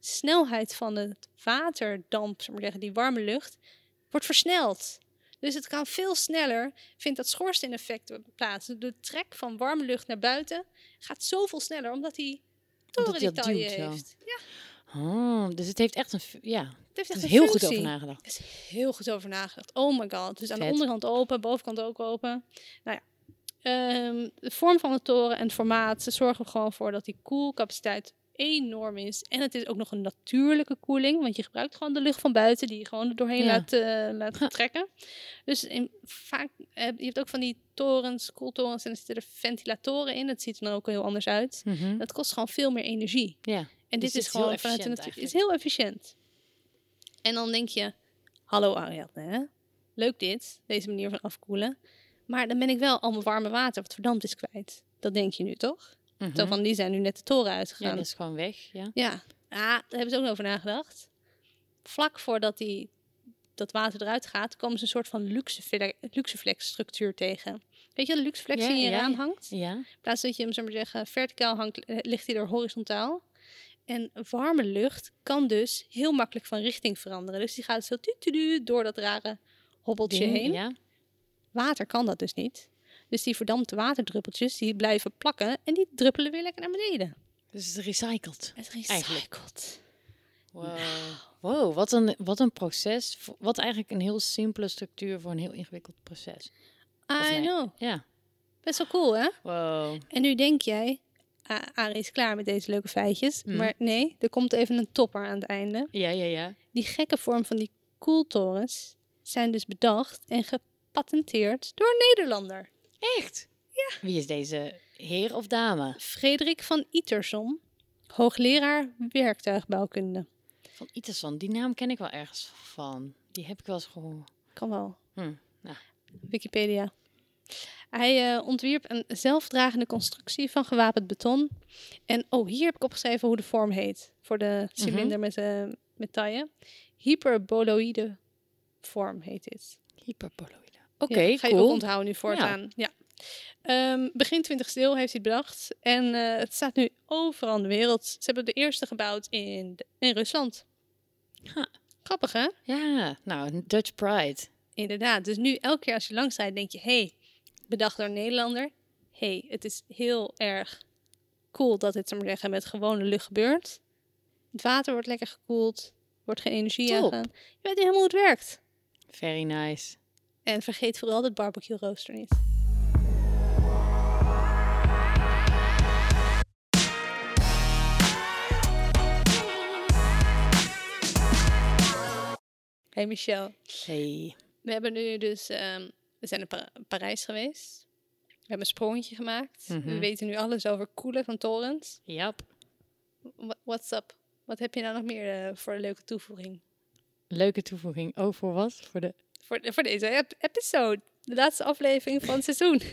B: snelheid van het waterdamp, zeg maar zeggen, die warme lucht, wordt versneld. Dus het kan veel sneller, vindt dat schoorsteen-effect plaats. De trek van warme lucht naar buiten gaat zoveel sneller, omdat die toren
A: Omdat
B: die
A: hij
B: taille heeft. Ja,
A: Oh, dus het heeft echt een... Ja,
B: het heeft echt
A: is
B: een
A: heel goed over nagedacht.
B: Er is heel goed over nagedacht. Oh my god. Dus aan de onderkant open, bovenkant ook open. Nou ja. Ehm, de vorm van de toren en het formaat ze zorgen er gewoon voor dat die koelcapaciteit enorm is. En het is ook nog een natuurlijke koeling, want je gebruikt gewoon de lucht van buiten die je gewoon er doorheen
A: Ja.
B: laat, eh, laat trekken. Dus in, vaak heb je hebt ook van die torens, koeltorens en er zitten er ventilatoren in. Het ziet er dan ook heel anders uit.
A: Mhm.
B: Dat kost gewoon veel meer energie.
A: Ja.
B: En
A: Dus
B: dit is
A: is heel
B: gewoon vanuit de natuur. Is heel efficiënt. En dan denk je, hallo Ariadne, hè? leuk dit, deze manier van afkoelen. Maar dan ben ik wel al mijn warme water, wat verdampt is, kwijt. Dat denk je nu toch?
A: Mhm.
B: Zo van, die zijn nu net de toren
A: Ja,
B: uitgegaan.
A: dat is gewoon weg, ja.
B: Ja, ah, daar hebben ze ook over nagedacht. Vlak voordat die, dat water eruit gaat, komen ze een soort van luxefle- luxeflex structuur tegen. Weet je, de luxeflex
A: Ja,
B: die in je
A: ja,
B: raam
A: ja.
B: hangt?
A: Ja,
B: In plaats dat je hem, zo maar zeggen, verticaal hangt, eh, ligt hij er horizontaal. En warme lucht kan dus heel makkelijk van richting veranderen. Dus die gaat zo tu-tu-tu door dat rare hobbeltje
A: ding,
B: heen.
A: Ja.
B: Water kan dat dus niet. Dus die verdampte waterdruppeltjes, die blijven plakken en die druppelen weer lekker naar beneden.
A: Dus het is recycled.
B: Het is
A: Eigenlijk.
B: recycled.
A: Wow, wow wat, een, wat een proces. Wat eigenlijk een heel simpele structuur voor een heel ingewikkeld proces.
B: I
A: nee?
B: know.
A: Ja.
B: Best wel cool, hè?
A: Wow.
B: En nu denk jij, Arie is klaar met deze leuke feitjes.
A: Mm.
B: Maar nee, er komt even een topper aan het einde.
A: Ja, ja, ja.
B: Die gekke vorm van die koeltorens zijn dus bedacht en gepatenteerd door een Nederlander.
A: Echt? Ja. Wie is deze heer of dame?
B: Frederik van Iterson, hoogleraar werktuigbouwkunde.
A: Van Iterson. Die naam ken ik wel ergens van. Die heb ik wel eens gehoord.
B: Kan wel.
A: Hm. Nou.
B: Wikipedia. Hij eh, ontwierp een zelfdragende constructie van gewapend beton. En oh, hier heb ik opgeschreven hoe de vorm heet. Voor de cilinder met, eh met taille. Hyperboloïde vorm heet dit.
A: Hyperboloïde. Oké,
B: Ja, ga je
A: cool.
B: ook onthouden nu voortaan. Ja. Ehm, begin 20e eeuw heeft hij het bedacht. En eh, het staat nu overal in de wereld. Ze hebben de eerste gebouwd in, de- in Rusland.
A: Ha.
B: Grappig, hè?
A: Ja, nou, Dutch Pride.
B: Inderdaad. Dus nu elke keer als je langs rijdt, denk je... hey, bedacht door een Nederlander. hey, het is heel erg cool dat dit, we zeggen, met gewone lucht gebeurt. Het water wordt lekker gekoeld. Wordt geen energie
A: Top.
B: Je weet helemaal hoe het werkt.
A: Very nice.
B: En vergeet vooral het barbecue rooster niet. Hey Michel,
A: Hey.
B: we hebben nu dus, ehm, we zijn in Pa- Parijs geweest. We hebben een sprongetje gemaakt. We
A: Mhm.
B: weten nu alles over koelen van torens.
A: Yep.
B: Wha- What's up? Wat heb je nou nog meer eh, voor een leuke toevoeging?
A: Leuke toevoeging. Oh, voor wat? Voor de...
B: Voor, voor deze ep- episode. De laatste aflevering van het seizoen.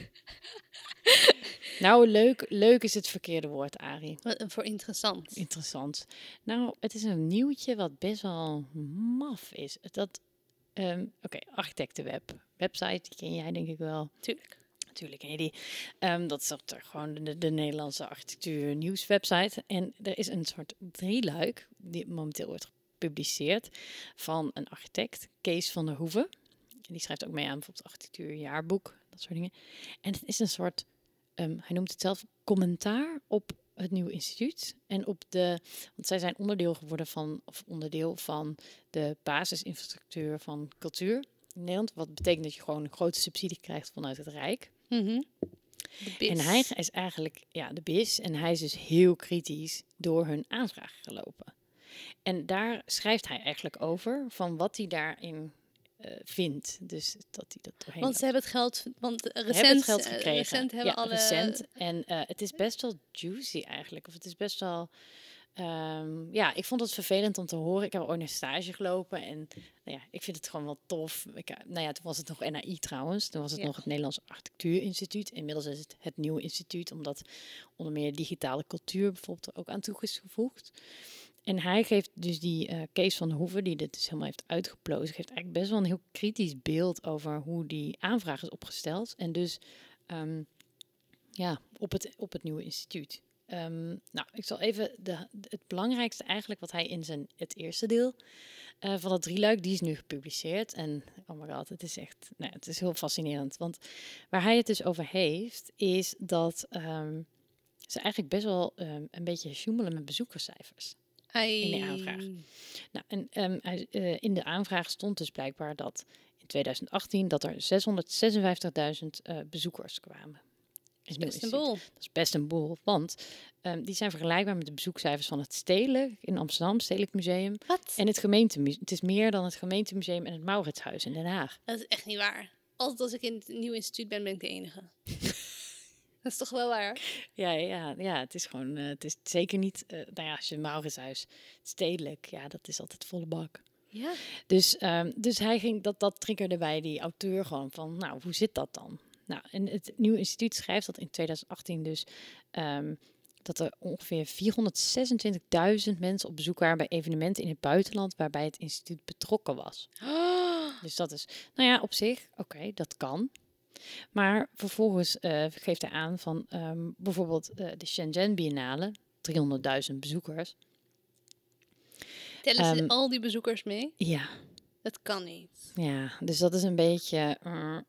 A: Nou, leuk, leuk is het verkeerde woord, Arie.
B: Wat- eh, Voor interessant.
A: Interessant. Nou, het is een nieuwtje wat best wel maf is. Dat, ehm, oké, architectenweb. Website, die ken jij denk ik wel.
B: Tuurlijk.
A: Natuurlijk ken je die. Ehm, dat is gewoon de, de Nederlandse architectuur nieuwswebsite. En er is een soort drieluik die momenteel wordt gepubliceerd van een architect, Kees van der Hoeven. En die schrijft ook mee aan bijvoorbeeld architectuurjaarboek, dat soort dingen. En het is een soort, ehm, hij noemt het zelf commentaar op het nieuwe instituut. En op de, want zij zijn onderdeel geworden van, of onderdeel van de basisinfrastructuur van cultuur in Nederland. Wat betekent dat je gewoon een grote subsidie krijgt vanuit het Rijk.
B: Mhm.
A: En hij is eigenlijk ja, de BIS en hij is dus heel kritisch door hun aanvraag gelopen. En daar schrijft hij eigenlijk over van wat hij daarin eh, vindt. Dus dat hij dat doorheen
B: Want ze hebben het geld, want recent,
A: hebben het geld
B: eh,
A: gekregen.
B: recent hebben
A: ja,
B: alle...
A: recent. En eh, het is best wel juicy eigenlijk. Of het is best wel... ehm, ja, ik vond het vervelend om te horen. Ik heb ooit een stage gelopen en nou ja, ik vind het gewoon wel tof. Ik, nou ja, toen was het nog NAI trouwens. Toen was het
B: Ja.
A: nog het Nederlands Architectuurinstituut. Inmiddels is het het nieuwe instituut, omdat onder meer digitale cultuur bijvoorbeeld er ook aan toe is gevoegd. En hij geeft dus die eh Kees van Hoeven, die dit dus helemaal heeft uitgeplozen, geeft eigenlijk best wel een heel kritisch beeld over hoe die aanvraag is opgesteld. En dus ehm, ja, op het, op het nieuwe instituut. ehm, nou, ik zal even de, het belangrijkste eigenlijk wat hij in zijn het eerste deel eh, van dat drieluik, die is nu gepubliceerd. En oh my god, het is echt, nou, het is heel fascinerend. Want waar hij het dus over heeft, is dat ehm, ze eigenlijk best wel een beetje sjoemelen met bezoekerscijfers. In de aanvraag. Nou, en ehm, eh, in de aanvraag stond dus blijkbaar dat in 2018 dat er 656.000 eh, bezoekers kwamen. Is Nieuw
B: Best een boel.
A: Dat is best een boel, want ehm, die zijn vergelijkbaar met de bezoekcijfers van het Stedelijk in Amsterdam, Stedelijk Museum.
B: Wat?
A: En het gemeentemuseum. Het is meer dan het gemeentemuseum en het Mauritshuis in Den Haag.
B: Dat is echt niet waar. Altijd als ik in het nieuwe instituut ben, ben ik de enige. dat is toch wel waar?
A: Ja, ja, ja het is gewoon, eh, het is zeker niet, eh, nou ja, als je Mauritshuis, Stedelijk, ja, dat is altijd volle bak.
B: Ja.
A: Dus, ehm, dus hij ging, dat, dat triggerde bij die auteur gewoon van, nou, hoe zit dat dan? Nou, en het Nieuwe Instituut schrijft dat in 2018 dus, ehm, dat er ongeveer 426.000 mensen op bezoek waren bij evenementen in het buitenland waarbij het instituut betrokken was. Dus dat is, nou ja, op zich, oké, dat kan. Maar vervolgens eh, geeft hij aan van ehm, bijvoorbeeld eh, de Shenzhen Biennale, 300.000 bezoekers.
B: Tellen ze
A: Ehm,
B: al die bezoekers mee?
A: Ja,
B: Dat kan niet.
A: Ja, dus dat is een beetje. mm.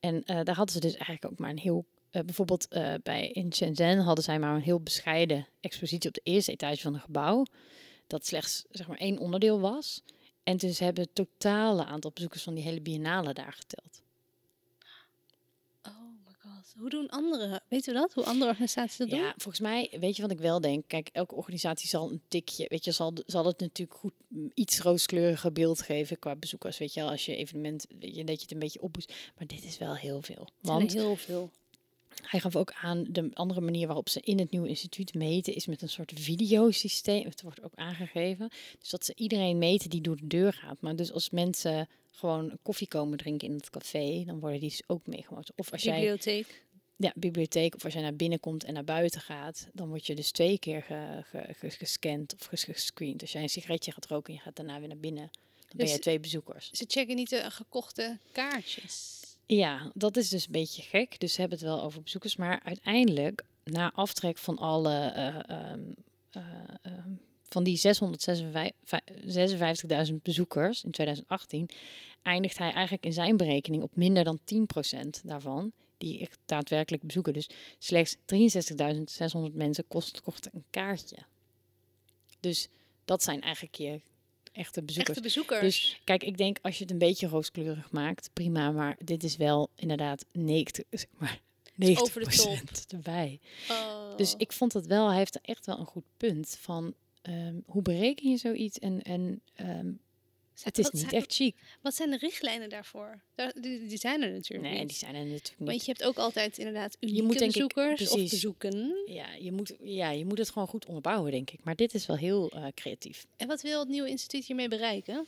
A: en eh, daar hadden ze dus eigenlijk ook maar een heel. eh, bijvoorbeeld eh, bij in Shenzhen hadden zij maar een heel bescheiden expositie op de eerste etage van een gebouw. Dat slechts zeg maar één onderdeel was. En dus hebben het totale aantal bezoekers van die hele biennale daar geteld.
B: Hoe doen anderen? Weten we dat? Hoe andere organisaties dat doen?
A: Ja, volgens mij, weet je wat ik wel denk? Kijk, elke organisatie zal een tikje, weet je, zal, zal het natuurlijk goed mm, iets rooskleuriger beeld geven qua bezoekers. Weet je wel, als je evenement, weet je, dat je het een beetje opboest. Maar dit is wel heel veel. Want
B: heel veel.
A: Hij gaf ook aan de andere manier waarop ze in het nieuwe instituut meten is met een soort videosysteem. Het wordt ook aangegeven. Dus dat ze iedereen meten die door de deur gaat. Maar dus als mensen gewoon koffie komen drinken in het café, dan worden die dus ook meegemoten. Of als jij
B: Bibliotheek.
A: Ja, bibliotheek of als jij naar binnen komt en naar buiten gaat, dan word je dus twee keer ge- ge- ge- gescand of ges- gescreend. Als jij een sigaretje gaat roken en je gaat daarna weer naar binnen, dan ben
B: Dus-
A: jij twee bezoekers.
B: Ze checken niet de gekochte kaartjes.
A: Ja, dat is dus een beetje gek. Dus ze hebben het wel over bezoekers. Maar uiteindelijk, na aftrek van alle eh, ehm, eh, ehm, van die 656.000 bezoekers in 2018, eindigt hij eigenlijk in zijn berekening op minder dan 10% daarvan. Die echt daadwerkelijk bezoeken. Dus slechts 63.600 mensen kost, een kaartje. Dus dat zijn eigenlijk je echte bezoekers.
B: Echte bezoekers.
A: Dus kijk, ik denk als je het een beetje rooskleurig maakt, prima. Maar dit is wel inderdaad 90, zeg maar, 90
B: over de top.
A: erbij.
B: Oh.
A: Dus ik vond het wel, hij heeft echt wel een goed punt van ehm, hoe bereken je zoiets en, en ehm, het is
B: Wat
A: niet
B: zijn-
A: echt chic.
B: Wat zijn de richtlijnen daarvoor? Daar, die, die zijn er natuurlijk
A: Nee,
B: niet.
A: die zijn er natuurlijk
B: Want
A: niet.
B: je hebt ook altijd inderdaad unieke
A: moet denk ik-
B: bezoekers of
A: precies.
B: bezoeken.
A: Ja je, moet, ja, je moet het gewoon goed onderbouwen, denk ik. Maar dit is wel heel eh, creatief.
B: En wat wil het nieuwe instituut hiermee bereiken?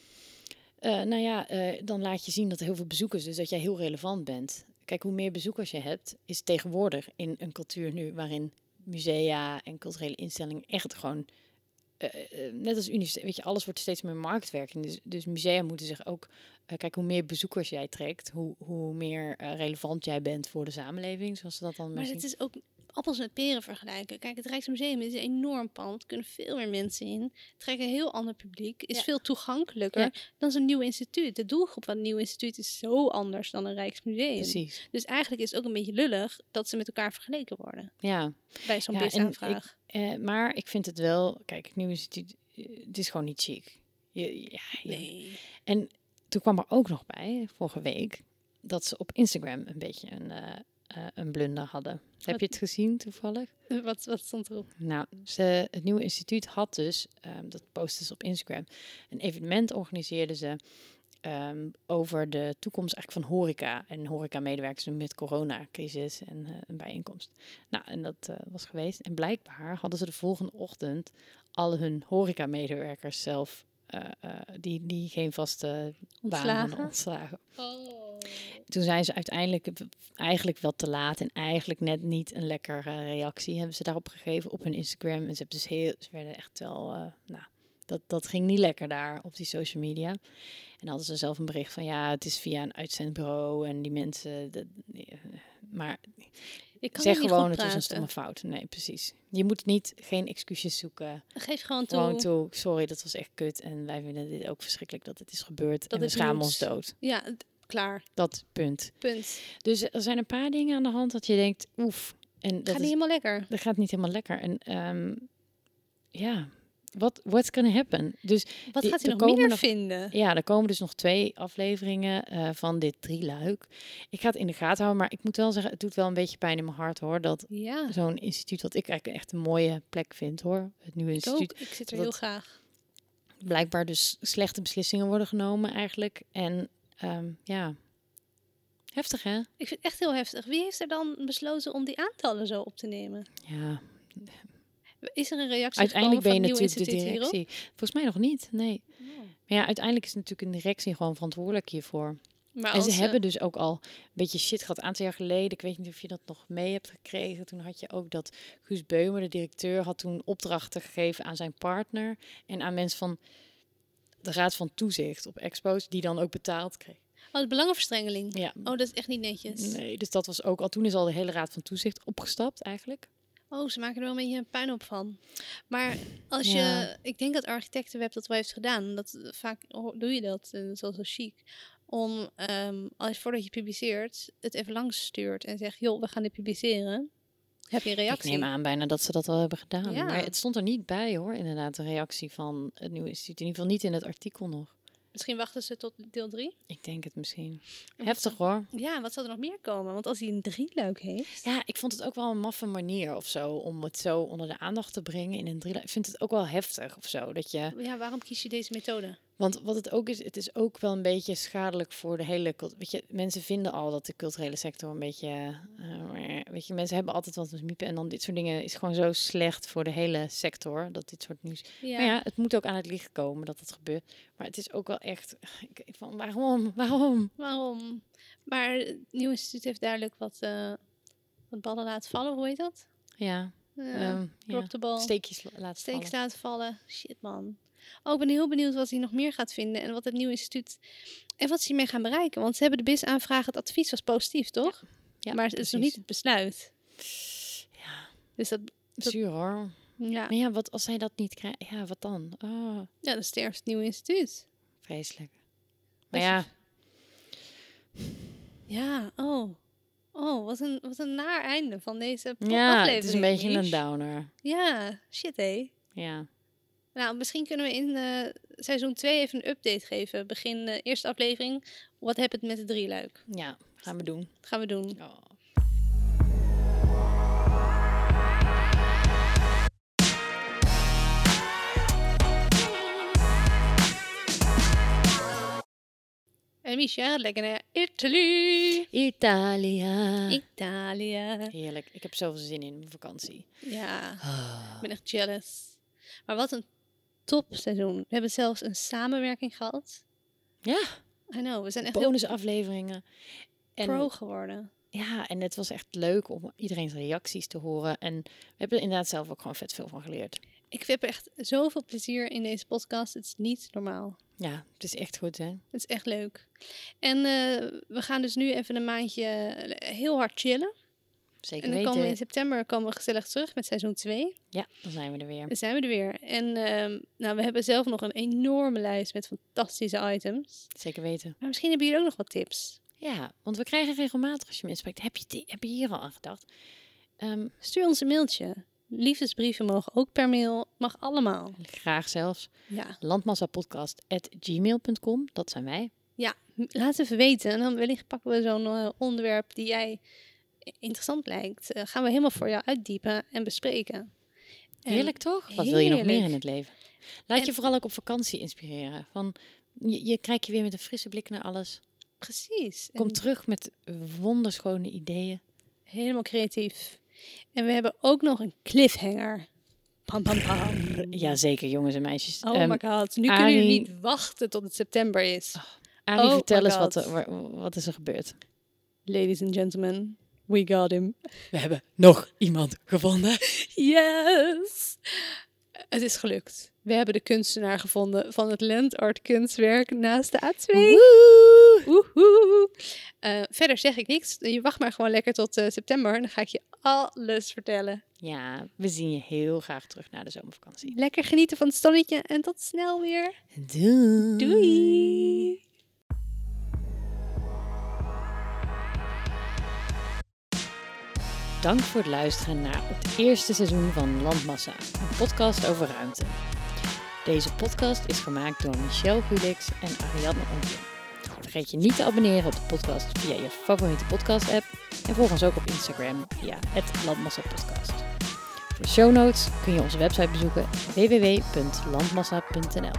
A: Eh, nou ja, eh, dan laat je zien dat er heel veel bezoekers, dus dat jij heel relevant bent. Kijk, hoe meer bezoekers je hebt, is tegenwoordig in een cultuur nu waarin musea en culturele instellingen echt gewoon, eh, eh, net als universiteit, weet je, alles wordt steeds meer marktwerking. Dus, dus musea moeten zich ook, eh, kijk, hoe meer bezoekers jij trekt, hoe, hoe meer relevant jij bent voor de samenleving, zoals ze dat dan
B: Maar
A: maar
B: het is ook appels met peren vergelijken. Kijk, het Rijksmuseum is een enorm pand. Er kunnen veel meer mensen in. Het trekt een heel ander publiek. Is
A: Ja.
B: veel toegankelijker
A: Ja.
B: dan zo'n nieuw instituut. De doelgroep van een nieuw instituut is zo anders dan een Rijksmuseum.
A: Precies,
B: Dus eigenlijk is het ook een beetje lullig dat ze met elkaar vergeleken worden.
A: ja.
B: Bij zo'n
A: Ja, en
B: BIS-aanvraag.
A: Eh, maar ik vind het wel, kijk, het, eh, het is gewoon niet chic. Je, ja, je-
B: Nee.
A: En toen kwam er ook nog bij, vorige week, dat ze op Instagram een beetje een, eh, eh, een blunder hadden. Heb je het gezien toevallig?
B: Wat, wat stond erop?
A: Nou, ze, het nieuwe instituut had dus, ehm, dat postte ze op Instagram, een evenement organiseerden ze ehm, over de toekomst eigenlijk van horeca en horeca-medewerkers nu met coronacrisis en eh, een bijeenkomst. Nou, en dat eh, was geweest. En blijkbaar hadden ze de volgende ochtend al hun horeca-medewerkers zelf, die, die geen vaste baan hadden
B: Ontslagen?
A: ontslagen. Toen zijn ze uiteindelijk eigenlijk wel te laat en eigenlijk net niet een lekkere reactie hebben ze daarop gegeven op hun Instagram. En ze, hebben dus heel, ze werden echt wel, eh, nou, dat, dat ging niet lekker daar op die social media. En hadden ze zelf een bericht van ja, het is via een uitzendbureau en die mensen. Dat, eh, maar
B: Ik kan
A: zeg gewoon, het was een
B: praten.
A: stomme fout. Nee, precies. Je moet niet, geen excuses zoeken.
B: Geef gewoon toe.
A: Gewoon toe, sorry, dat was echt kut. En wij vinden dit ook verschrikkelijk dat het is gebeurd.
B: Dat
A: en we schamen ons dood.
B: Ja, klaar.
A: Dat punt.
B: Punt.
A: Dus er zijn een paar dingen aan de hand dat je denkt, oef. En dat,
B: Gaat
A: is,
B: niet helemaal lekker.
A: dat gaat niet helemaal lekker. En ehm, ja, wat what's gonna happen? Dus
B: Wat gaat hij
A: er
B: nog meer
A: nog-
B: vinden?
A: ja, er komen dus nog twee afleveringen eh, van dit drieluik. Ik ga het in de gaten houden, maar ik moet wel zeggen, het doet wel een beetje pijn in mijn hart hoor. Dat
B: Ja,
A: zo'n instituut, wat ik eigenlijk echt een mooie plek vind hoor. Het nieuwe
B: ik
A: instituut.
B: ook. Ik zit er heel graag.
A: Blijkbaar dus slechte beslissingen worden genomen eigenlijk. En ehm, ja, heftig hè?
B: Ik vind het echt heel heftig. Wie heeft er dan besloten om die aantallen zo op te nemen?
A: Ja,
B: Is er een reactie
A: uiteindelijk ben je natuurlijk de directie. Volgens mij nog niet, nee.
B: hierop?
A: Maar ja, uiteindelijk is natuurlijk een directie gewoon verantwoordelijk hiervoor.
B: Maar
A: En ze
B: ze-
A: hebben dus ook al een beetje shit gehad. Een aantal jaar geleden, ik weet niet of je dat nog mee hebt gekregen. Toen had je ook dat Guus Beumer, de directeur, had toen opdrachten gegeven aan zijn partner. En aan mensen van de Raad van Toezicht op Expos, die dan ook betaald kregen.
B: Oh, de belangenverstrengeling.
A: Ja,
B: Oh, dat is echt niet netjes.
A: nee, dus dat was ook al. Toen is al de hele Raad van Toezicht opgestapt eigenlijk.
B: Oh, ze maken er wel een beetje een puinhoop van. Maar als
A: Ja.
B: je... Ik denk dat Architectenweb dat wel heeft gedaan. Dat, eh, vaak doe je dat, eh, zoals zo chic. Om, ehm, als voordat je publiceert, het even langs stuurt en zegt... joh, we gaan dit publiceren. Heb je een
A: Ik
B: reactie?
A: neem aan bijna dat ze dat al hebben gedaan.
B: Ja.
A: Maar het stond er niet bij hoor, inderdaad, de reactie van het nieuwe instituut. In ieder geval niet in het artikel nog.
B: Misschien wachten ze tot deel 3.
A: Ik denk het misschien. Heftig hoor.
B: Ja, wat zal er nog meer komen? Want als hij een drieluik heeft...
A: Ja, ik vond het ook wel een maffe manier of zo om het zo onder de aandacht te brengen in een drieluik. Ik vind het ook wel heftig of zo. Dat je,
B: Ja, waarom kies je deze methode?
A: Want wat het ook is, het is ook wel een beetje schadelijk voor de hele. Weet je, mensen vinden al dat de culturele sector een beetje. eh, weet je, mensen hebben altijd wat miepen. En dan dit soort dingen is gewoon zo slecht voor de hele sector. Dat dit soort nieuws.
B: Ja,
A: Maar ja, het moet ook aan het licht komen dat het gebeurt. Maar het is ook wel echt. Ik, van, waarom? Waarom?
B: waarom? Maar het Nieuw Instituut heeft duidelijk wat, eh, wat ballen laten vallen. Hoe heet dat?
A: Ja,
B: Ja,
A: ehm, ja.
B: de bal.
A: steekjes laten vallen.
B: laten vallen. Shit, man. Oh, ik ben heel benieuwd wat hij nog meer gaat vinden. En wat het nieuwe instituut... En wat ze hiermee gaan bereiken. Want ze hebben de BIS-aanvraag... Het advies was positief, toch?
A: Ja,
B: maar het is nog niet het besluit.
A: Ja,
B: Dus dat... dat-
A: zuur hoor.
B: Ja,
A: Maar ja, wat als hij dat niet krijgt? Ja, wat dan? Oh,
B: ja dan sterft het nieuwe instituut.
A: vreselijk. Maar ja,
B: Ja, oh. Oh, wat een, wat een naar einde van deze po-
A: ja
B: aflevering.
A: het is een beetje een downer.
B: Ja, shit hé.
A: Ja.
B: Nou, misschien kunnen we in eh, seizoen 2 even een update geven. Begin de eerste aflevering. Wat heb het met de drieluik?
A: ja, gaan we doen.
B: Gaan we doen.
A: Oh.
B: En Michel lekker naar Italy.
A: Italia.
B: Italië.
A: Heerlijk. Ik heb zoveel zin in mijn vakantie.
B: Ja, ik
A: Ah.
B: ben echt jealous. Maar wat een topseizoen. We hebben zelfs een samenwerking gehad.
A: Ja,
B: I know, we zijn echt
A: bonusafleveringen. En
B: pro geworden.
A: ja, en het was echt leuk om iedereen's reacties te horen. En we hebben er inderdaad zelf ook gewoon vet veel van geleerd.
B: Ik heb echt zoveel plezier in deze podcast. Het is niet normaal.
A: Ja, het is echt goed, hè?
B: Het is echt leuk. En eh, we gaan dus nu even een maandje heel hard chillen.
A: Zeker
B: En dan
A: weten.
B: komen we in september komen we gezellig terug met seizoen 2.
A: Ja, dan zijn we er weer.
B: Dan zijn we er weer. En ehm, nou, we hebben zelf nog een enorme lijst met fantastische items.
A: Zeker weten.
B: Maar misschien hebben jullie ook nog wat tips.
A: Ja, want we krijgen regelmatig als je me inspreekt. Heb je, heb je hier al aan gedacht? Ehm,
B: Stuur ons een mailtje. Liefdesbrieven mogen ook per mail. Mag allemaal.
A: graag zelfs.
B: Ja,
A: Landmassapodcast.gmail.com, dat zijn wij.
B: ja. laat even weten. En dan wellicht pakken we zo'n eh, onderwerp die jij interessant lijkt. Eh, gaan we helemaal voor jou uitdiepen en bespreken. En-
A: Heerlijk toch? Wat wil je nog meer in het leven? Laat je vooral ook op vakantie inspireren. Van, je, je kijkt je weer met een frisse blik naar alles.
B: Precies.
A: Kom
B: En
A: terug met wonderschone ideeën.
B: helemaal creatief. En we hebben ook nog een cliffhanger. Pam, pam, pam.
A: Jazeker, jongens en meisjes.
B: Oh
A: Ehm,
B: my god. Nu kunnen jullie niet wachten tot het september is.
A: Arie,
B: oh
A: vertel eens wat, er- wa- wat is er gebeurd.
B: Ladies and gentlemen, we got him.
A: We hebben nog iemand gevonden.
B: Yes! Het is gelukt. We hebben de kunstenaar gevonden van het landart kunstwerk naast de A2. Woehoe! Eh, verder zeg ik niks. Je wacht maar gewoon lekker tot eh, september. En dan ga ik je alles vertellen.
A: Ja, we zien je heel graag terug na de zomervakantie.
B: Lekker genieten van het zonnetje. En tot snel weer.
A: Doei!
B: Doei!
A: Dank voor het luisteren naar het eerste seizoen van Landmassa, een podcast over ruimte. Deze podcast is gemaakt door Michelle Gulix en Ariadne Onkje. Vergeet je niet te abonneren op de podcast via je favoriete podcast-app en volg ons ook op Instagram via het Landmassa Podcast. Voor show notes kun je onze website bezoeken www.landmassa.nl.